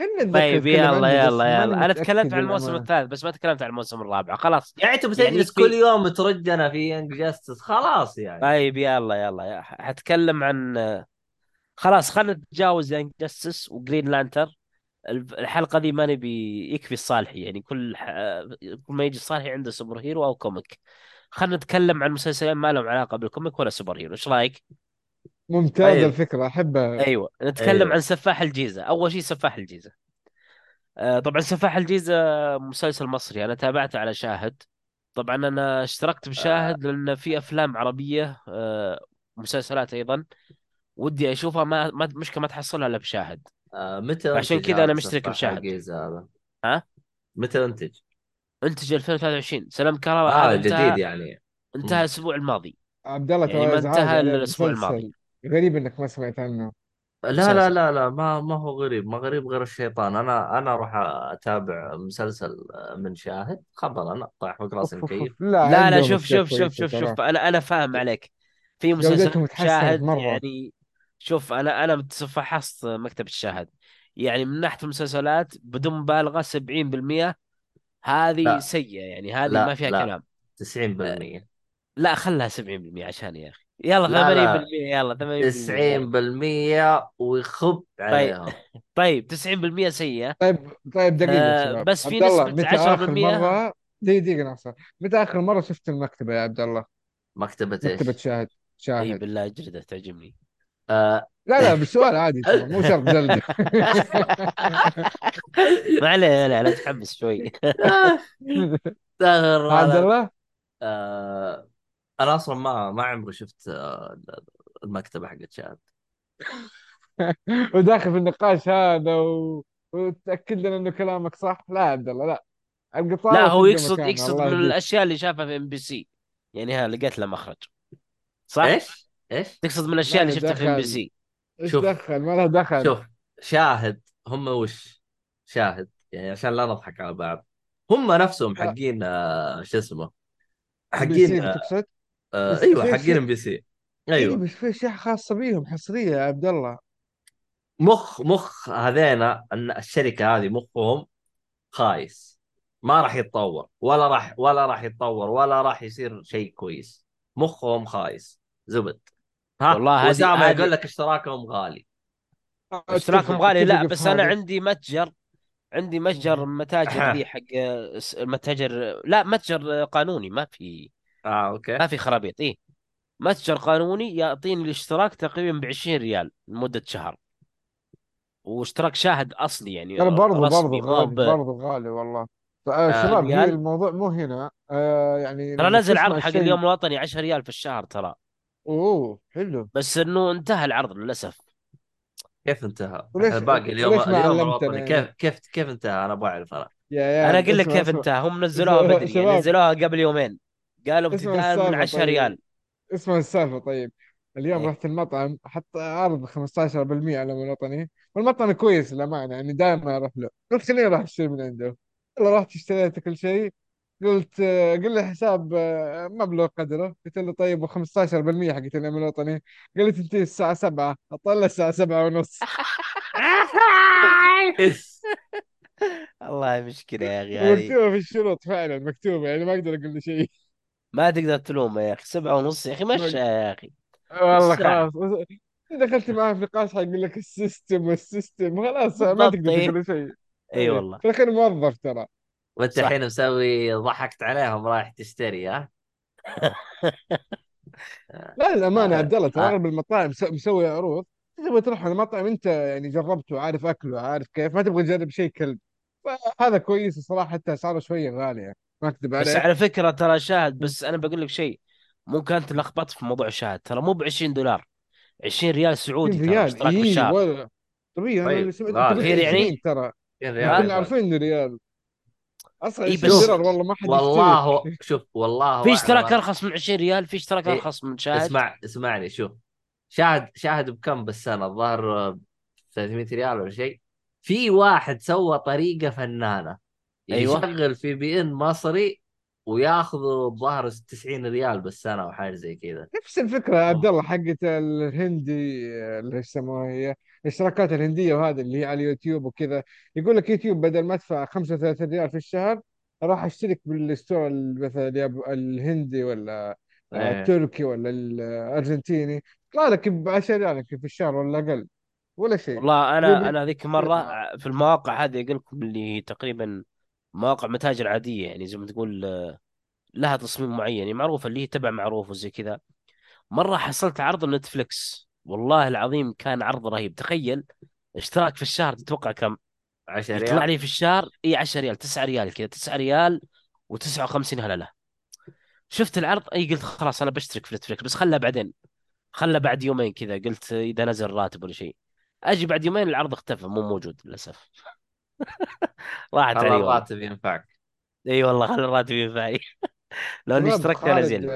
نتذكر طيب يلا يلا يلا. أنا تكلمت عن الموسم الثالث بس ما تكلمت عن الموسم الرابع. خلاص. يعني انت يعني بتجلس كل يوم ترجنا في Young Justice خلاص يعني. طيب يلا يلا. يا- حتكلم عن خلاص خلينا نتجاوز Young Justice و Green Lantern الحلقة دي ما نبي يكفي الصالحي يعني كل ح... كل ما يجي الصالحي عنده superhero أو comic خلينا نتكلم عن مسلسلين ما لهم علاقة بال comic ولا superhero إيش رأيك؟ ممتازة طيب. الفكرة أحبها. أيوة نتكلم أيوه. عن سفاح الجيزة. أول شيء سفاح الجيزة. آه طبعا سفاح الجيزة مسلسل مصري أنا تابعته على شاهد. طبعا أنا اشتركت آه. بشاهد لأن في أفلام عربية آه مسلسلات أيضا ودي أشوفها ما, ما مشكلة ما تحصلها إلا بشاهد. آه متى أنتج كذا أنا هذا مشترك بشاهد الجيزة هذا؟ ها؟ متى أنتج؟ أنتج 2023 سلام كرامة آه هذا جديد انتهى يعني. انتهى. الأسبوع الماضي. عبد الله يعني ترى ما انتهى الأسبوع الماضي. غريب إنك ما سمعت عنه. لا لا مسلسل. لا لا ما ما هو غريب ما غريب غير الشيطان. أنا أنا أروح أتابع مسلسل من شاهد. خبر أنا طايح فوق رأسي أوف أوف مكيف لا لا لا عندهم شوف شوف شوف كويسة شوف ترى. شوف أنا أنا فاهم عليك. في مسلسلات جودتهم تحسنت شاهد مرة. يعني شوف أنا أنا فحصت مكتب الشاهد. يعني من ناحية المسلسلات بدون مبالغة 70% هذه لا. سيئة يعني هذه ما لا فيها لا كلام. أه، 90% لا خلها 70% عشان يا أخي. يلا لا لا. 80% يلا 80% يلا 90% ويخب طيب. عليهم. <laughs> طيب 90% سيئة. طيب طيب دقيقة يا آه بس في آخر 10% مرة؟ دقيقة دقيقة ناصر. متى آخر مرة شفت المكتبة يا عبد الله؟ مكتبة مكتبة إيش؟ شاهد. أي شاهد بالله جلده تعجبني. آه. لا لا بالسؤال عادي مو شرط جلدة <laughs> ما عليه ما عليه أنا متحمس شوي <laughs> الله عبد. الله؟ آه. أنا أصلا ما ما عمري شفت آه المكتبة حقت شاهد <laughs> وداخل في النقاش هذا و... وتأكد لنا إنه كلامك صح؟ لا يا عبد الله لا. لا القطاوة هو يقصد يقصد من الأشياء اللي شافها في إم بي سي. يعني ها لقيت له مخرج. صح؟ إيش؟ إيش؟ تقصد من الأشياء اللي شفتها في إم بي سي. إيش شوف دخل؟ ما له دخل. شوف شاهد هم وش؟ شاهد. يعني عشان لا نضحك على بعض. هم نفسهم حقين آه شو اسمه؟ إم بي سي حقين آه آه أيوه حقين ام بي سي إي أيوه. بس في اشياء خاصة بيهم حصرية يا عبد الله. مخ مخ هذينا أن الشركة هذه مخهم خايس. ما راح يتطور ولا راح ولا راح يتطور ولا راح يصير شيء كويس. مخهم خايس. زبد. ها؟ والله واسامه يقول لك اشتراكهم غالي. اشتراكهم اتفق غالي لا بس أنا عندي متجر عندي متجر متاجر ذي حق متاجر لا متجر قانوني ما في آه أوكي. ما في خرابيط. إيه. متجر قانوني يعطيني الاشتراك تقريبا ب 20 ريال لمدة شهر. واشتراك شاهد أصلي يعني ترى برضو برضو رسمي مو غالي ب برضو غالي والله. آه، 20 شباب هي ريال؟ الموضوع مو هنا. آه يعني ترى نزل عرض حق اليوم الوطني 10 ريال في الشهر ترى. أوه حلو. بس إنه انتهى العرض للأسف. كيف انتهى؟ وليش باقي اليوم وليش اليوم الوطني؟ كيف كيف كيف انتهى؟ أنا أبغى أعرف أنا. يا أنا عيال أقول لك كيف انتهى. هم نزلوها بدري يعني نزلوها قبل يومين. قالوا ابتداء من السالفة 10 طيب. ريال. اسمع السالفة طيب. اليوم إيه. رحت المطعم حط عرض 15% على الوطني والمطعم كويس للأمانة يعني دائما أروح له. قلت خليني أروح أشتري من عنده. يلا رحت اشتريت كل شيء. قلت قل لي حساب آه، مبلغ قدره. قلت له طيب و15% حقت اليوم الوطني قال لي تنتهي الساعة 7 أطلع الساعة 7 ونص. <laughs> <laughs> والله مشكلة يا أخي هذه. ومكتوبة في الشروط فعلا مكتوبة يعني ما أقدر أقول له شيء. ما تقدر تلومه يا أخي. سبعة ونص يا أخي مشى يا أخي والله خلاص. دخلت معاه في نقاش حيقول لك ال system وال system. خلاص ما تقدر تقول شيء. إي والله. في الأخير موظف ترى. وأنت الحين مسوي ضحكت عليهم رايح تشتري ها؟ لا للأمانة آه. عبد الله ترى. أغلب المطاعم مس- مسوي عروض. تبغى تروح على مطعم أنت يعني جربته عارف أكله عارف كيف ما تبغى تجرب شيء كلب. فهذا كويس الصراحة حتى أسعاره شوية غالية. ما أكذب بس عليك. على فكرة ترى شاهد بس أنا بقول لك شيء ممكن أنت لخبطت في موضوع شاهد. ترى مو ب 20 دولار 20 ريال 20 سعودي ترى ريال؟ اي بالشهر. ولا طبيعي أنا اللي طيب سمعت كثير 20 يعني ترى. 20 إحنا ريال. كنا عارفين انه ريال. أصلا 20 بس والله ما حد والله شوف والله في اشتراك. أرخص من 20 ريال في اشتراك إيه أرخص من شاهد. اسمع اسمعني شوف. شاهد شاهد بكم بالسنة؟ الظاهر آه، 300 ريال ولا شيء. في واحد سوى طريقة فنانة. أيوه. يشغل VPN مصري وياخذ الظاهر 90 ريال بالسنة أو حاجة زي كذا. نفس الفكرة يا عبد الله حقت الهندي اللي يسموها هي الاشتراكات الهندية وهذا اللي هي على اليوتيوب وكذا. يقول لك يوتيوب بدل ما أدفع 35 ريال في الشهر راح أشترك بال store ال- مثلا الهندي ولا آه، إيه. التركي ولا الأرجنتيني. يطلع لك ب 10 ريال في الشهر ولا أقل ولا شيء. والله أنا أنا ذيك مرة في المواقع هذه أقول لكم اللي تقريبا مواقع متاجر عادية يعني زي ما تقول آه، لها تصميم معين يعني معروفه اللي هي تبع معروف وزي كذا. مرة حصلت عرض نتفلكس والله العظيم كان عرض رهيب. تخيل اشتراك في الشهر تتوقع كم؟ 10 يطلع ريال. لي في الشهر؟ إي 10 ريال 9 ريال كذا 9 ريال و59 هللة. شفت العرض؟ إي قلت خلاص أنا بشترك في Netflix بس خلها بعدين. خلها بعد يومين كذا قلت إذا نزل راتب ولا شيء. أجي بعد يومين العرض اختفى مو موجود للأسف. راحت علي والله. الراتب ينفعك. إي والله خلي الراتب ينفعني <laughs> لو اني اشتركت أنا زين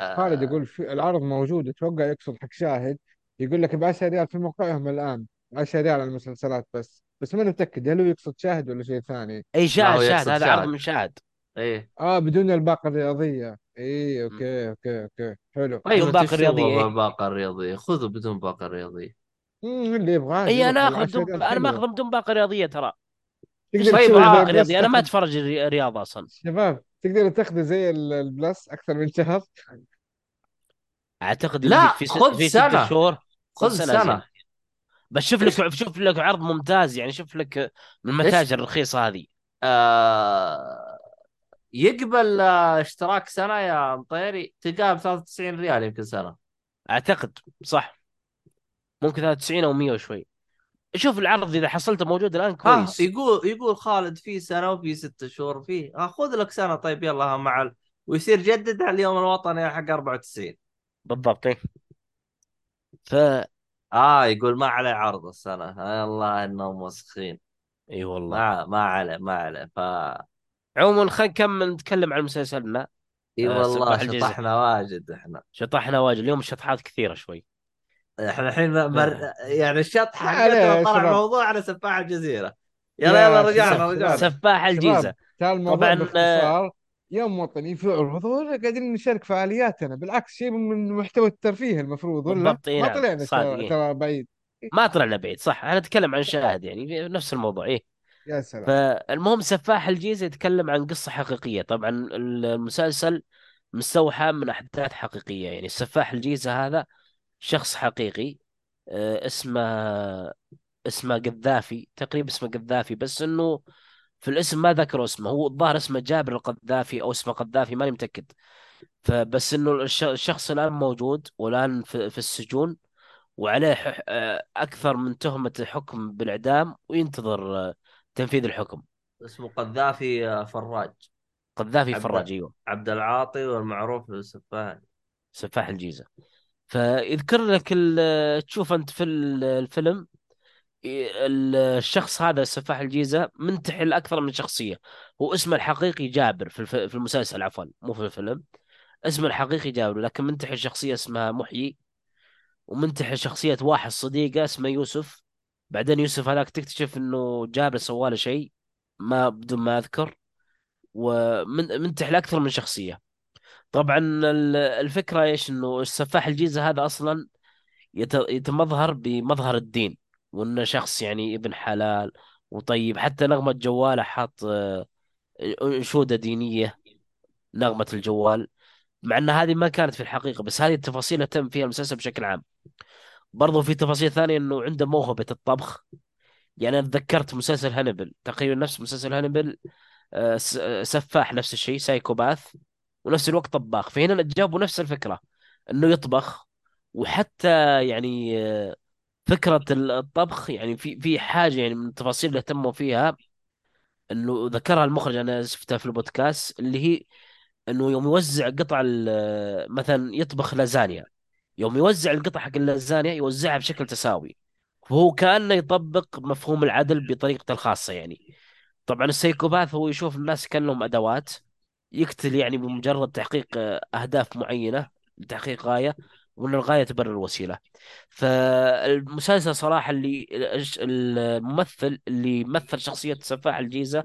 خالد آه. يقول في العرض موجود أتوقع يقصد حق شاهد. يقول لك ب 10 ريال في موقعهم الآن. 10 ريال على المسلسلات بس. بس ما متأكد هل هو يقصد شاهد ولا شيء ثاني. إي شاهد شاهد. هذا عرض من شاهد. إيه آه بدون الباقة الرياضية. إي. أوكي أوكي أوكي. حلو. طيب بدون انت باقة إيش رياضية، تبغى إيه. بالباقه الرياضيه؟ خذه بدون باقة رياضية. اللي يبغى عادي اي أنا آخذ 10 بدون ريال أنا ماخذ بدون باقة رياضية ترى. تقدر طيب آه، رياضيه أنا ما أتفرج رياضه أصلا. شباب تقدر تاخذه زي ال- البلس أكثر من شهر؟ أعتقد لا في خذ في ست سنة. شهور. خذ خذ سنة سنة. بس شوف لك شوف لك عرض ممتاز يعني شوف لك من المتاجر الرخيصة هذه. آه... يقبل آه، اشتراك سنة يا مطيري؟ تلقاه ب 93 ريال يمكن سنة. أعتقد صح. ممكن 93 أو 100 وشوي. شوف العرض إذا حصلته موجود الآن ها كويس. يقول يقول خالد في سنة وفي ست شهور في ها خذ لك سنة طيب يلا مع ال... ويصير جدد على اليوم الوطني حق 94 بالضبط إيه. ف آه يقول ما عليه عرض السنة. آه الله إنهم وسخين إي والله. ما ما عليه ما عليه. ف عموما خلينا نكمل نتكلم عن مسلسلنا. إي آه، والله شطحنا واجد إحنا. شطحنا واجد. اليوم شطحات كثيرة شوي. إحنا الحين مر... يعني الشط ما حقتنا عليه يا طلع شباب. موضوع على سفاح الجزيرة. يلا يلا يا رجعنا رجعنا. سفاح الجيزة. الموضوع طبعا باختصار يوم وطني في عروض ولا قاعدين نشارك فعالياتنا. بالعكس شيء من محتوى الترفيه المفروض ولا؟ ما طلعنا ترى إيه. بعيد. ما طلعنا بعيد صح. أنا أتكلم عن شاهد يعني نفس الموضوع إيه. يا سلام. فالمهم سفاح الجيزة يتكلم عن قصة حقيقية. طبعا المسلسل مستوحى من أحداث حقيقية. يعني السفاح الجيزة هذا شخص حقيقي آه، اسمه اسمه قذافي تقريبا اسمه قذافي بس إنه في الاسم ما ذكروا اسمه هو الظاهر اسمه جابر القذافي أو اسمه قذافي ماني متأكد. فبس إنه الش- الشخص الآن موجود والآن في, في السجون وعليه آه، أكثر من تهمة حكم بالإعدام وينتظر آه، تنفيذ الحكم. اسمه قذافي فراج. قذافي فراج أيوه. عبد العاطي والمعروف بالسفاح سفاح الجيزة. فيذكر لك تشوف أنت في ال- الفيلم ال- الشخص هذا سفاح الجيزة منتحل أكثر من شخصية. هو اسمه الحقيقي جابر في المسلسل عفوا مو في الفيلم. اسمه الحقيقي جابر لكن منتحل شخصية اسمها محيي ومنتحل شخصية واحد صديقه اسمه يوسف. بعدين يوسف هذاك تكتشف إنه جابر سواله شيء ما بدون ما أذكر ومنتحل أكثر من شخصية. طبعا ال- الفكرة إيش؟ إنه السفاح الجيزة هذا أصلا يت- يتمظهر بمظهر الدين وإنه شخص يعني ابن حلال وطيب حتى نغمة جواله حاط آه، أنشودة دينية نغمة الجوال مع إن هذه ما كانت في الحقيقة بس هذه التفاصيل تم فيها المسلسل بشكل عام. برضو في تفاصيل ثانية إنه عنده موهبة الطبخ. يعني أنا تذكرت مسلسل هانيبال تقريبا نفس مسلسل هانيبال آه، آه، سفاح نفس الشيء psychopath. ونفس الوقت طباخ. فهنا جابوا نفس الفكرة إنه يطبخ وحتى يعني آه، فكرة الطبخ يعني في في حاجة يعني من التفاصيل اللي اهتموا فيها إنه ذكرها المخرج أنا شفتها في البودكاست اللي هي إنه يوم يوزع قطع ال- مثلا يطبخ لازانيا. يوم يوزع القطع حق اللازانيا يوزعها بشكل تساوي. فهو كأنه يطبق مفهوم العدل بطريقته الخاصة يعني. طبعا السيكوباث هو يشوف الناس كأنهم أدوات. يقتل يعني بمجرد تحقيق آه، أهداف معينة لتحقيق غاية وأن الغاية تبرر الوسيلة. فالمسلسل صراحة اللي الممثل اللي مثل شخصية سفاح الجيزة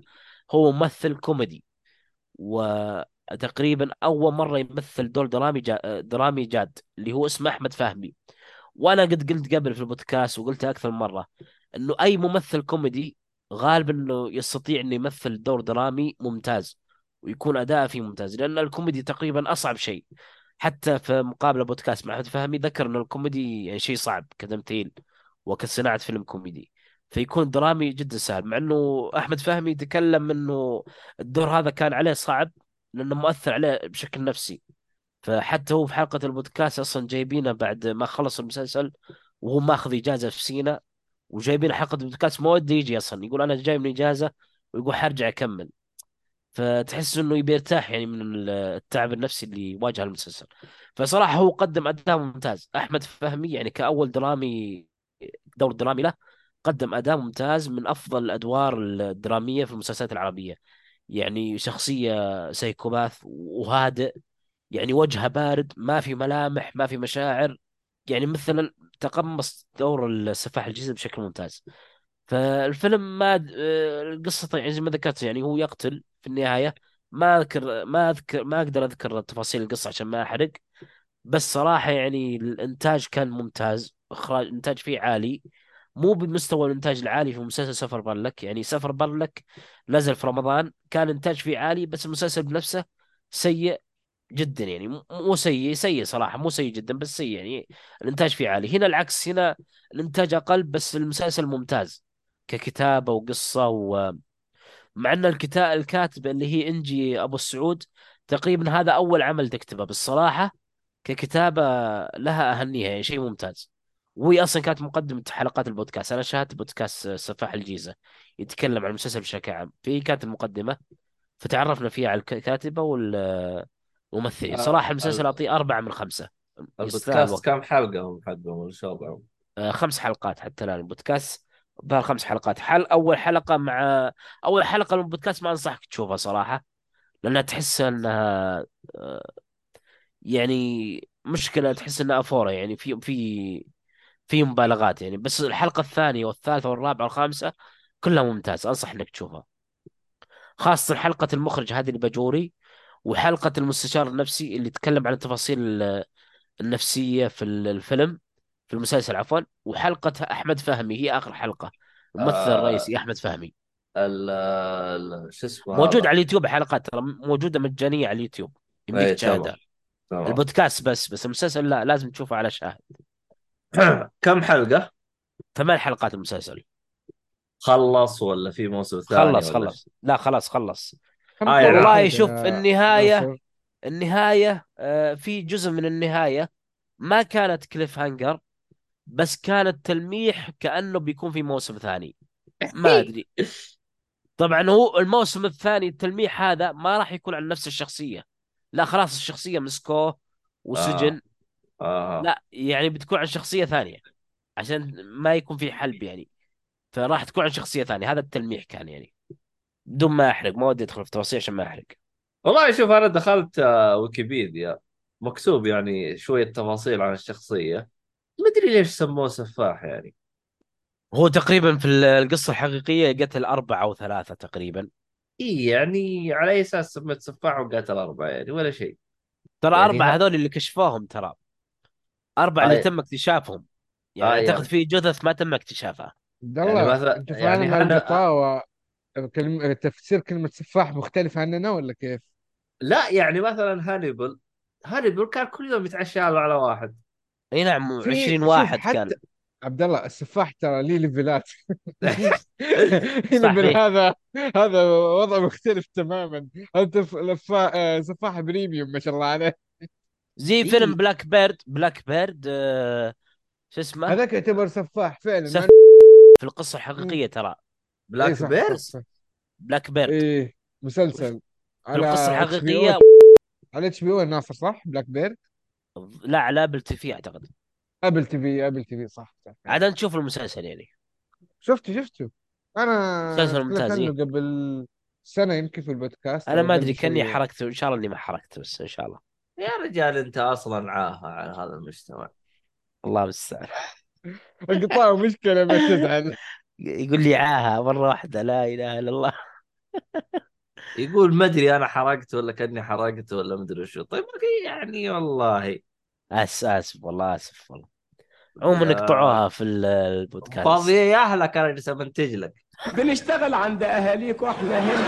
هو ممثل كوميدي. وتقريبا أول مرة يمثل دور درامي جا درامي جاد اللي هو اسمه أحمد فهمي. وأنا قد قلت قبل في البودكاست وقلتها أكثر مرة إنه أي ممثل كوميدي غالبا إنه يستطيع إنه يمثل دور درامي ممتاز. ويكون أداءه فيه ممتاز لأن الكوميدي تقريبا أصعب شيء. حتى في مقابلة بودكاست مع أحمد فهمي ذكر إنه الكوميدي يعني شيء صعب كتمثيل وكصناعة فيلم كوميدي. فيكون درامي جدا سهل مع إنه أحمد فهمي تكلم إنه الدور هذا كان عليه صعب لأنه مؤثر عليه بشكل نفسي. فحتى هو في حلقة البودكاست أصلا جايبينه بعد ما خلص المسلسل وهو ماخذ إجازة في سينا وجايبين حلقة البودكاست ما وده يجي أصلا. يقول أنا جاي من إجازة ويقول حرجع أكمل. فتحس إنه يبي يرتاح يعني من التعب النفسي اللي واجهه المسلسل. فصراحة هو قدم أداء ممتاز. أحمد فهمي يعني كأول درامي دور درامي له قدم أداء ممتاز من أفضل الأدوار الدرامية في المسلسلات العربية. يعني شخصية psychopath وهادئ يعني وجهه بارد ما في ملامح ما في مشاعر. يعني مثلا تقمص دور السفاح الجيزة بشكل ممتاز. فالفيلم ما آه، القصة يعني زي ما ذكرت يعني هو يقتل في النهاية ما أذكر ما أذكر ما أقدر أذكر تفاصيل القصة عشان ما أحرق. بس صراحة يعني الإنتاج كان ممتاز إخراج الإنتاج فيه عالي. مو بمستوى الإنتاج العالي في مسلسل سفر بارلك يعني سفر بارلك نزل في رمضان كان انتاج فيه عالي بس المسلسل بنفسه سيء جدا. يعني مو سيء سيء صراحة مو سيء جدا بس سيء. يعني الإنتاج فيه عالي. هنا العكس هنا الإنتاج أقل بس المسلسل ممتاز ككتابة وقصة ومع إن الكتاب الكاتبة اللي هي إنجي أبو السعود تقريبا هذا أول عمل تكتبه بالصراحة ككتابة لها أهمية يعني شيء ممتاز. وهي أصلا كانت مقدمة حلقات البودكاست. أنا شاهدت بودكاست سفاح الجيزة يتكلم عن المسلسل بشكل عام. فهي كانت المقدمة فتعرفنا فيها على الكاتبة والممثلين. آه المسلسل ال- أعطيه أربعة من يستاهل البودكاست كم حلقة هم حقهم؟ ولا شو وضعهم؟ آه، خمس حلقات حتى الآن. البودكاست ظهر خمس حلقات. حل أول حلقة مع أول حلقة من البودكاست ما أنصحك تشوفها صراحة لأنها تحس أنها آه، يعني مشكلة تحس أنها أفورة يعني في في في مبالغات يعني. بس الحلقة الثانية والثالثة والرابعة والخامسة كلها ممتازة أنصح إنك تشوفها. خاصة حلقة المخرج هذه الباجوري وحلقة المستشار النفسي اللي يتكلم عن التفاصيل ال- النفسية في ال- الفيلم. في المسلسل عفوا. وحلقة أحمد فهمي هي آخر حلقة. الممثل آه الرئيسي أحمد فهمي. شو اسمه موجود على اليوتيوب حلقات ترى موجودة مجانية على اليوتيوب. يمديك تمام تشاهدها البودكاست بس بس المسلسل لا لازم تشوفه على شاهد. <clears throat> كم حلقة؟ ثمان حلقات المسلسل. خلص ولا في موسم ثاني خلص خلص. لا خلاص خلص. آه والله شوف ناصر النهاية آه، في جزء من النهاية ما كانت كليف هانجر بس كانت تلميح كأنه بيكون في موسم ثاني. ما أدري. طبعا هو الموسم الثاني التلميح هذا ما راح يكون عن نفس الشخصية. لا خلاص الشخصية مسكوه وسجن. آه. لا يعني بتكون عن شخصية ثانية. عشان ما يكون في حلب يعني. فراح تكون عن شخصية ثانية. هذا التلميح كان يعني. بدون ما أحرق. ما ودي أدخل في تفاصيل عشان ما أحرق. والله شوف أنا دخلت آه، ويكيبيديا. مكتوب يعني شوية تفاصيل عن الشخصية. ما أدري ليش سموه سفاح يعني. هو تقريبا في ال- القصة الحقيقية قتل أربعة أو ثلاثة تقريبا. إي يعني على أي أساس سميت سفاح وقاتل أربعة يعني ولا شيء. ترى يعني أربعة. هذول اللي كشفوهم ترى. أربعة اللي آه... تم اكتشافهم. يعني آه أعتقد يعني في جثث ما تم اكتشافها عبد يعني الله مثلا انت يعني كلمة تفسير كلمة سفاح مختلف عننا ولا كيف؟ لا يعني مثلا هانيبال هانيبال كان كل يوم يتعشى له على واحد. اي نعم في 20 شوف واحد كان. عبد الله السفاح ترى ليه ليفلات؟ <laughs> ليفل هذا هذا وضع مختلف تماما. انت لفا آه، سفاح بريميوم ما شاء الله عليه. زي اي فيلم بلاك بيرد بلاك بيرد آه شو اسمه؟ هذاك يعتبر سفاح فعلا. سف في القصة. الحقيقية ترى. اي Black Bird صح Black Bird. إيه مسلسل. في على القصة الحقيقيه على HBO الناصر صح؟ Black Bird. لا على Apple TV أعتقد. Apple TV Apple TV صح. عاد انت تشوف المسلسل يعني. شفته شفته. أنا مسلسل ممتاز إيه؟ قبل سنة يمكن في البودكاست أنا ما أدري كاني حركته إن شاء الله إني ما حركته بس إن شاء الله. يا رجال أنت أصلا عاهة على هذا المجتمع الله المستعان. <laughs> القطاع مشكلة ما تزعل. <laughs> يقول لي عاهة مرة واحدة لا إله إلا الله. يقول ما أدري أنا حرقت ولا كأني حرقت ولا ما أدري شو. طيب يعني والله آسف آسف والله آسف والله. عموما نقطعوها في ال- البودكاست. فاضي يا أهلك أنا جالس امنتج لك. بنشتغل عند أهاليك وإحنا هنا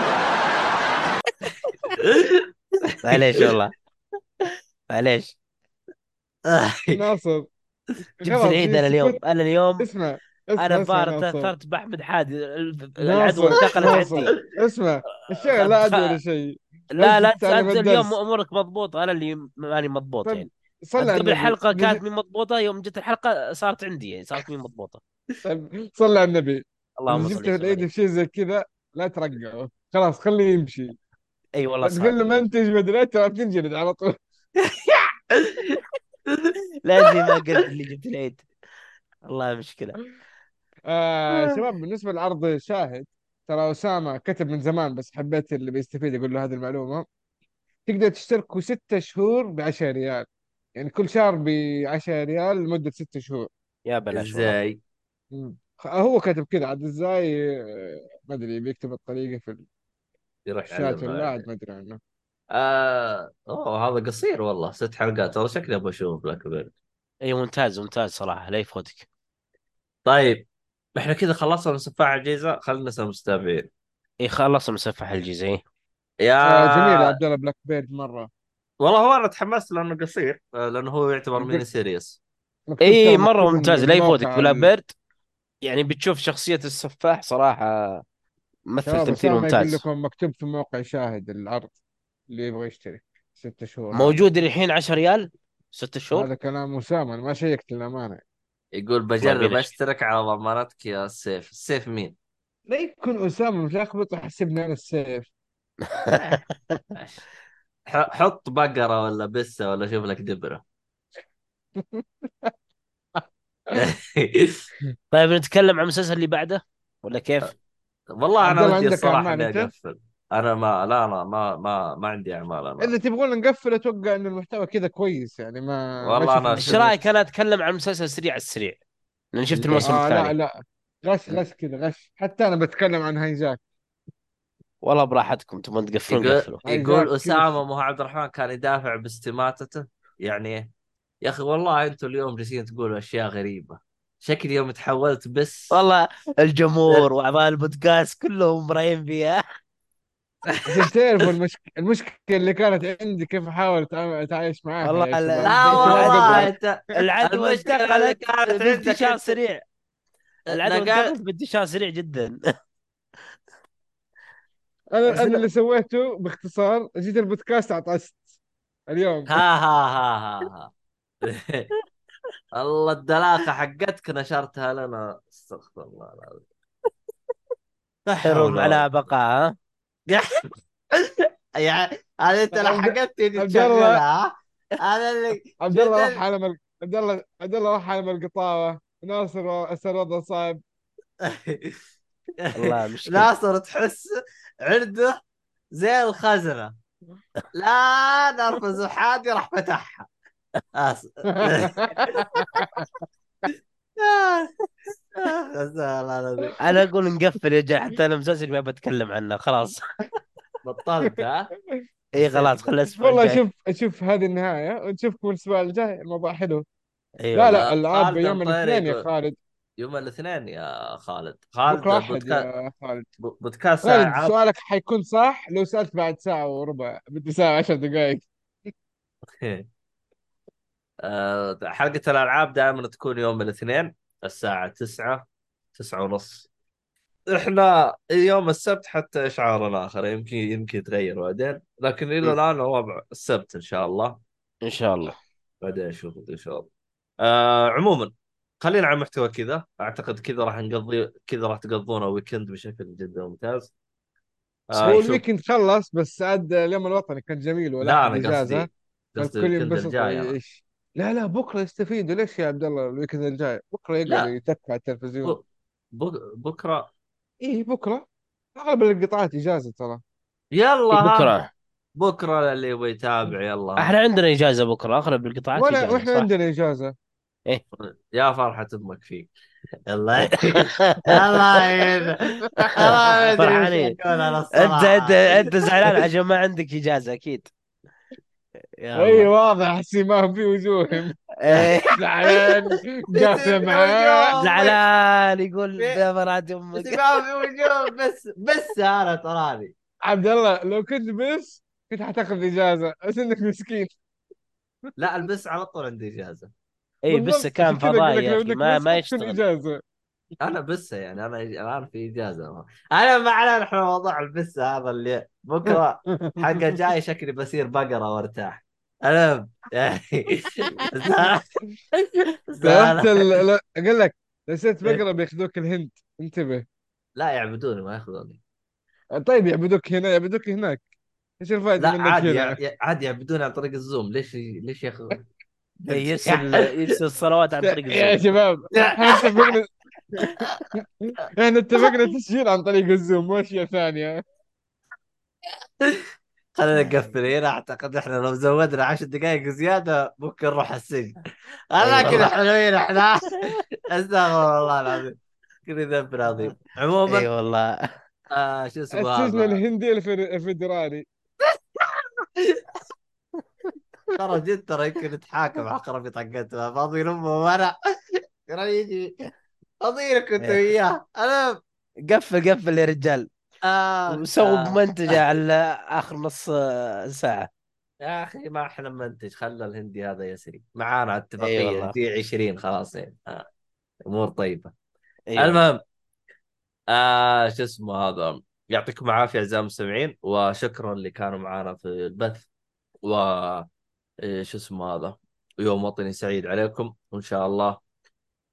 <laughs> معليش والله. معليش. ناصر. جبت العيد أنا اليوم. أنا اليوم اسمع أنا اسمع الظاهر ناصر. تأثرت بأحمد حادي ال- العدوى انتقلت عندي. اسمع الشيء لا عدو ولا شيء. لا لا انت اليوم أمورك مضبوطة. أنا اللي ماني مضبوط طيب. يعني. على قبل النبي الحلقة كانت مين مضبوطة يوم جت الحلقة صارت عندي يعني صارت مين مضبوطة. طيب صلي على النبي. اللهم صل جبته وسلم العيد في شيء زي كذا لا ترقعه خلاص خليه يمشي. أي والله تقول له منتج مدري ترى بتنجلد على طول. <laughs> لازم ما قلت اللي جبت العيد. والله مشكلة. آه شباب بالنسبة لعرض شاهد ترى أسامة كتب من زمان بس حبيت اللي بيستفيد يقول له هذه المعلومة. تقدر تشتركوا ستة شهور ب 10 ريال. يعني كل شهر ب 10 ريال لمدة ستة شهور. يا بلاش والله. إزاي؟ مم. هو كتب كذا عاد إزاي؟ آه، ما أدري بيكتب الطريقة في يروح الشات يعلمنا ولا. عاد ما أدري عنه. آه... أوه هذا قصير والله. ست حلقات والله شكلي أبغى أشوف Black Bird. اي ممتاز ممتاز صراحة لا يفوتك طيب إحنا كذا خلصنا من سفاح الجيزة خلينا نسال المستمعين اي خلص سفاح الجيزة إيه. يا آه جميل يا عبد الله Black Bird مرة. والله هو أنا تحمست لأنه قصير. آه، لأنه هو يعتبر mini series اي مرة ممتاز. لا يفوتك. ولا بيرد يعني بتشوف شخصية السفاح صراحة مثل تمثيل ممتاز. لكم مكتوب في موقع شاهد العرض اللي يبغى يشترك ستة شهور. موجود الحين 10 ريال؟ ست شهور؟ هذا كلام أسامة. أنا ما شيكت للأمانة يقول بجرب. أشترك على ضمانتك يا سيف. السيف مين؟ لا يكون أسامة. متلخبط وحسبني أنا السيف. <laughs> حط بقرة ولا بسة ولا شوف لك دبرة. <laughs> طيب نتكلم عن المسلسل اللي بعده ولا كيف؟ والله أنا ودي أنت؟ أقفل. أنا ما لا لا ما ما ما عندي أعمال أنا. إذا تبغون نقفل أتوقع إن المحتوى كذا كويس يعني ما والله أنا إيش رأيك؟ أنا أتكلم عن مسلسل سريع السريع لأن شفت الموسم آه لا الثاني. لا. غش غش كذا غش. حتى أنا بتكلم عن هايجاك والله براحتكم تبون تقفلون يقول قفلوا يقول أسامة؟ مو عبد الرحمن كان يدافع باستماتته يعني؟ يا أخي والله أنتم اليوم جالسين تقولوا أشياء غريبة شكلي يوم تحولت بس والله الجمهور واعضاء البودكاست كلهم مرايين فيها عشان <laughs> تعرفوا المشك... المشكلة اللي كانت عندي كيف أحاول أتع- أتعايش معاها والله لا- والله؟ انت <laughs> العدوى عندك بانتشار. سريع العدوى انتقلت بانتشار سريع جدا <laughs> أنا لا. اللي سويته باختصار جيت البودكاست عطست. اليوم. ها ها ها ها ها. الله الدلاخة حقتك نشرتها لنا. استغفر الله العظيم. ولا على بقاء ها؟ <laughs> يعني هذه أنت لحقتني تشغلها؟ هذا اللي عبد الله راح على مل... عبد الله عبد الله راح على القطاوة ناصر أسر وضع صعب. <laughs> والله <laughs> مشكلة. ناصر تحس عنده زي الخزنة لا نرفز حادي راح فتحها آس... الله <laughs> العظيم. أنا أقول نقفل يا جماعة حتى أنا مسلسل ما بتكلم عنه خلاص بطلت ها اي خلاص خلي الأسبوع والله. شوف شوف هذه النهاية ونشوفكم الأسبوع الجاي الموضوع حلو اي لا. لا العاب يوم الاثنين يا خالد يوم الاثنين يا خالد. خالد بودكا... يا خالد. بودكاست خالد العاب سؤالك حيكون صح؟ لو سألت بعد ساعة وربع بدي ساعة عشر دقائق. <laughs> آه، حلقة الألعاب دائما تكون يوم الاثنين الساعة تسعة تسعة ونص. إحنا يوم السبت حتى اشعار اخر يمكن يمكن يتغير بعدين لكن إلى الآن الوضع السبت إن شاء الله. إن شاء الله. بعدين نشوف إن شاء الله. آه عموما خلينا على محتوى كذا. أعتقد كذا راح نقضي كذا راح تقضونه weekend بشكل جدا ممتاز. آه هو ال weekend خلص بس عاد اليوم الوطني كان جميل لا ولا أنا إجازة. قصدي قصدي ال weekend الجاي. لا لا بكرة يستفيدوا ليش يا عبد الله ال weekend الجاي؟ بكرة يقعد لا. يتك على التلفزيون. بكرة. إيه بكرة. أغلب القطاعات إجازة ترى. يلا. ها بكرة. بكرة اللي يبغى يتابع يلا. إحنا عندنا إجازة بكرة. أغلب القطاعات ولا وإحنا صح؟ عندنا إجازة. يا فرحة أمك فيك. الله. <laughs> الله يعين الله <laughs> فرحانين. أنت أنت أنت زعلان عشان ما عندك إجازة أكيد. إي واضح. سيماهم في وجوههم. إيه. <laughs> زعلان. قافله معاه. زعلان يقول في- يا مراد أمك. استقام في وجوه بس بس أنا تراني عبد الله لو كنت بس كنت حتاخذ إجازة. بس إنك مسكين. لا البس على طول عندي إجازة. اي بس كان فضائي يا أخي ما بس ما يشتغل. إجازة. أنا بس يعني أنا الان في إجازة. أنا ما علينا إحنا موضوع البس هذا اللي بكره <laughs> حلقة جاي شكلي بصير بقرة وارتاح. أنا <laughs> يعني <laughs> أقول لك لو صرت بقرة بياخذوك الهند. انتبه. لا يعبدوني ما ياخذوني. طيب يعبدوك هنا يعبدوك هناك. إيش الفائدة لا منك عادي عادي يعبدوني عن طريق الزوم. ليش ليش ياخذ إيه، يرسل يرسل الصلوات عن طريق يا الزوم. شباب إحنا اتفقنا <laughs> إحنا اتفقنا تسجيل عن طريق الزوم مو أشياء ثانية. <laughs> خلينا نقفل هنا أعتقد إحنا لو زودنا عشر دقائق زيادة ممكن نروح السجن. <laughs> أيوة. كذا حلوين إحنا أستغفر الله العظيم. كذا ذنب عظيم. اي عموما والله. آه شو اسمه السجن الهندي الفدرالي. ترى جد ترى يمكن نتحاكم على خرابيط حقتها فاضي امه وأنا. ترى يجي. اضيرك أنت. وياه. أنا قفل قفل يا رجال. آه. وسووا آه. بمنتجه على آخر نص ساعة. يا أخي ما إحنا منتج. خلى الهندي هذا يسري معانا أي اتفاقيه والله. دي 20 خلاص يعني. آه. أمور طيبة. أيوة. المهم آه شو اسمه هذا؟ يعطيكم العافية أعزائي المستمعين وشكرا اللي كانوا معانا في البث. و شو اسمه هذا؟ يوم وطني سعيد عليكم وإن شاء الله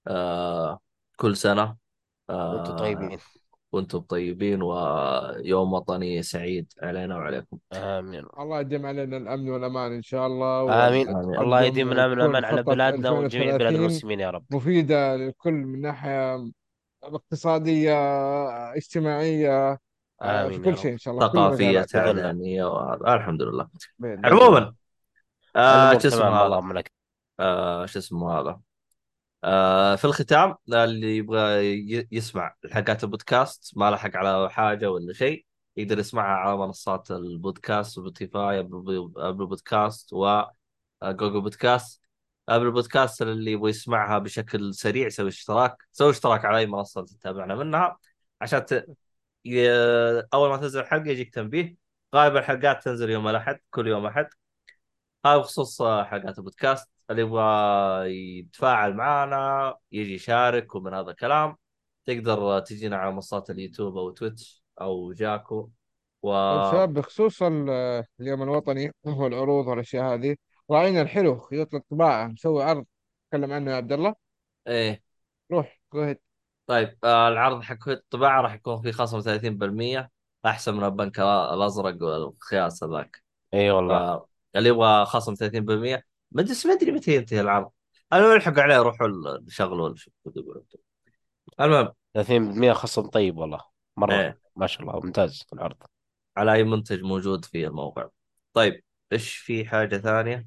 آه كل سنة آه وأنتم طيبين. وأنتم طيبين ويوم وطني سعيد علينا وعليكم. آمين. الله يديم علينا الأمن والأمان إن شاء الله آمين. آمين. الله يديم من امن وتكون الامان على بلادنا وجميع بلاد 2030 المسلمين يا رب. مفيدة للكل من ناحية اقتصادية اجتماعية آه، في امين يا كل شيء إن شاء الله في ثقافية. تعليمية وهذا الحمد لله. عموما آه الأمور شو اسمه هذا؟ اللهم لك. آه شو اسمه هذا؟ آه في الختام اللي يبغى يسمع حلقات البودكاست ما لحق على حاجة ولا شيء يقدر يسمعها على منصات البودكاست Spotify Apple Podcast و Google Podcast Apple Podcast اللي يبغى يسمعها بشكل سريع يسوي اشتراك. سوي اشتراك على أي منصة تتابعنا منها عشان ت... ي... أول ما تنزل الحلقة يجيك تنبيه. غالبا الحلقات تنزل يوم الأحد كل يوم أحد. هذا بخصوص حلقات البودكاست اللي يبغى يتفاعل معنا يجي يشارك ومن هذا الكلام تقدر تجينا على منصات اليوتيوب أو تويتش أو جاكو. و طيب شباب بخصوص ال- اليوم الوطني والعروض والأشياء هذه راعينا الحلو خيوط الطباعة مسوي عرض تكلم عنه يا عبد الله؟ إيه. روح go ahead طيب آه العرض حق الطباعة راح يكون فيه خصم 30% أحسن من البنك الأزرق والخياس هذاك. إي والله. ف... اللي يبغى خصم 30% ما أدري ما أدري متى ينتهي العرض أنا الحق عليه روحوا أنتم المهم. 30% خصم طيب والله. مرة. إيه. ما شاء الله ممتاز العرض. على أي منتج موجود في الموقع. طيب إيش في حاجة ثانية؟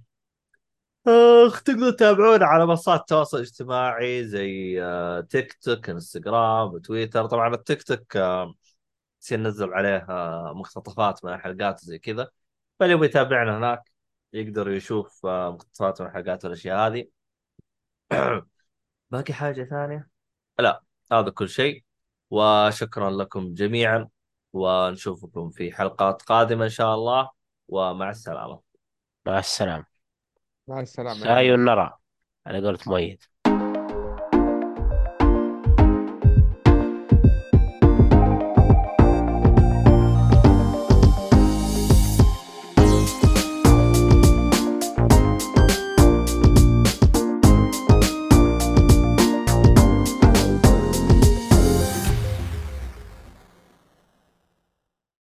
أخ تقدروا تتابعونا على منصات التواصل الاجتماعي زي آه، تيك توك إنستغرام تويتر. طبعا التيك توك آه، يصير ننزل عليه آه، مقتطفات من الحلقات زي كذا. فاللي يبغى يتابعنا هناك. يقدر يشوف آه، مقتطفات من الحلقات والأشياء هذه. <clears throat> باقي حاجة ثانية؟ لا هذا كل شيء. وشكرا لكم جميعا. ونشوفكم في حلقات قادمة إن شاء الله. ومع السلامة. مع السلامة. مع السلامة. يا سايونارا على قولة مؤيد.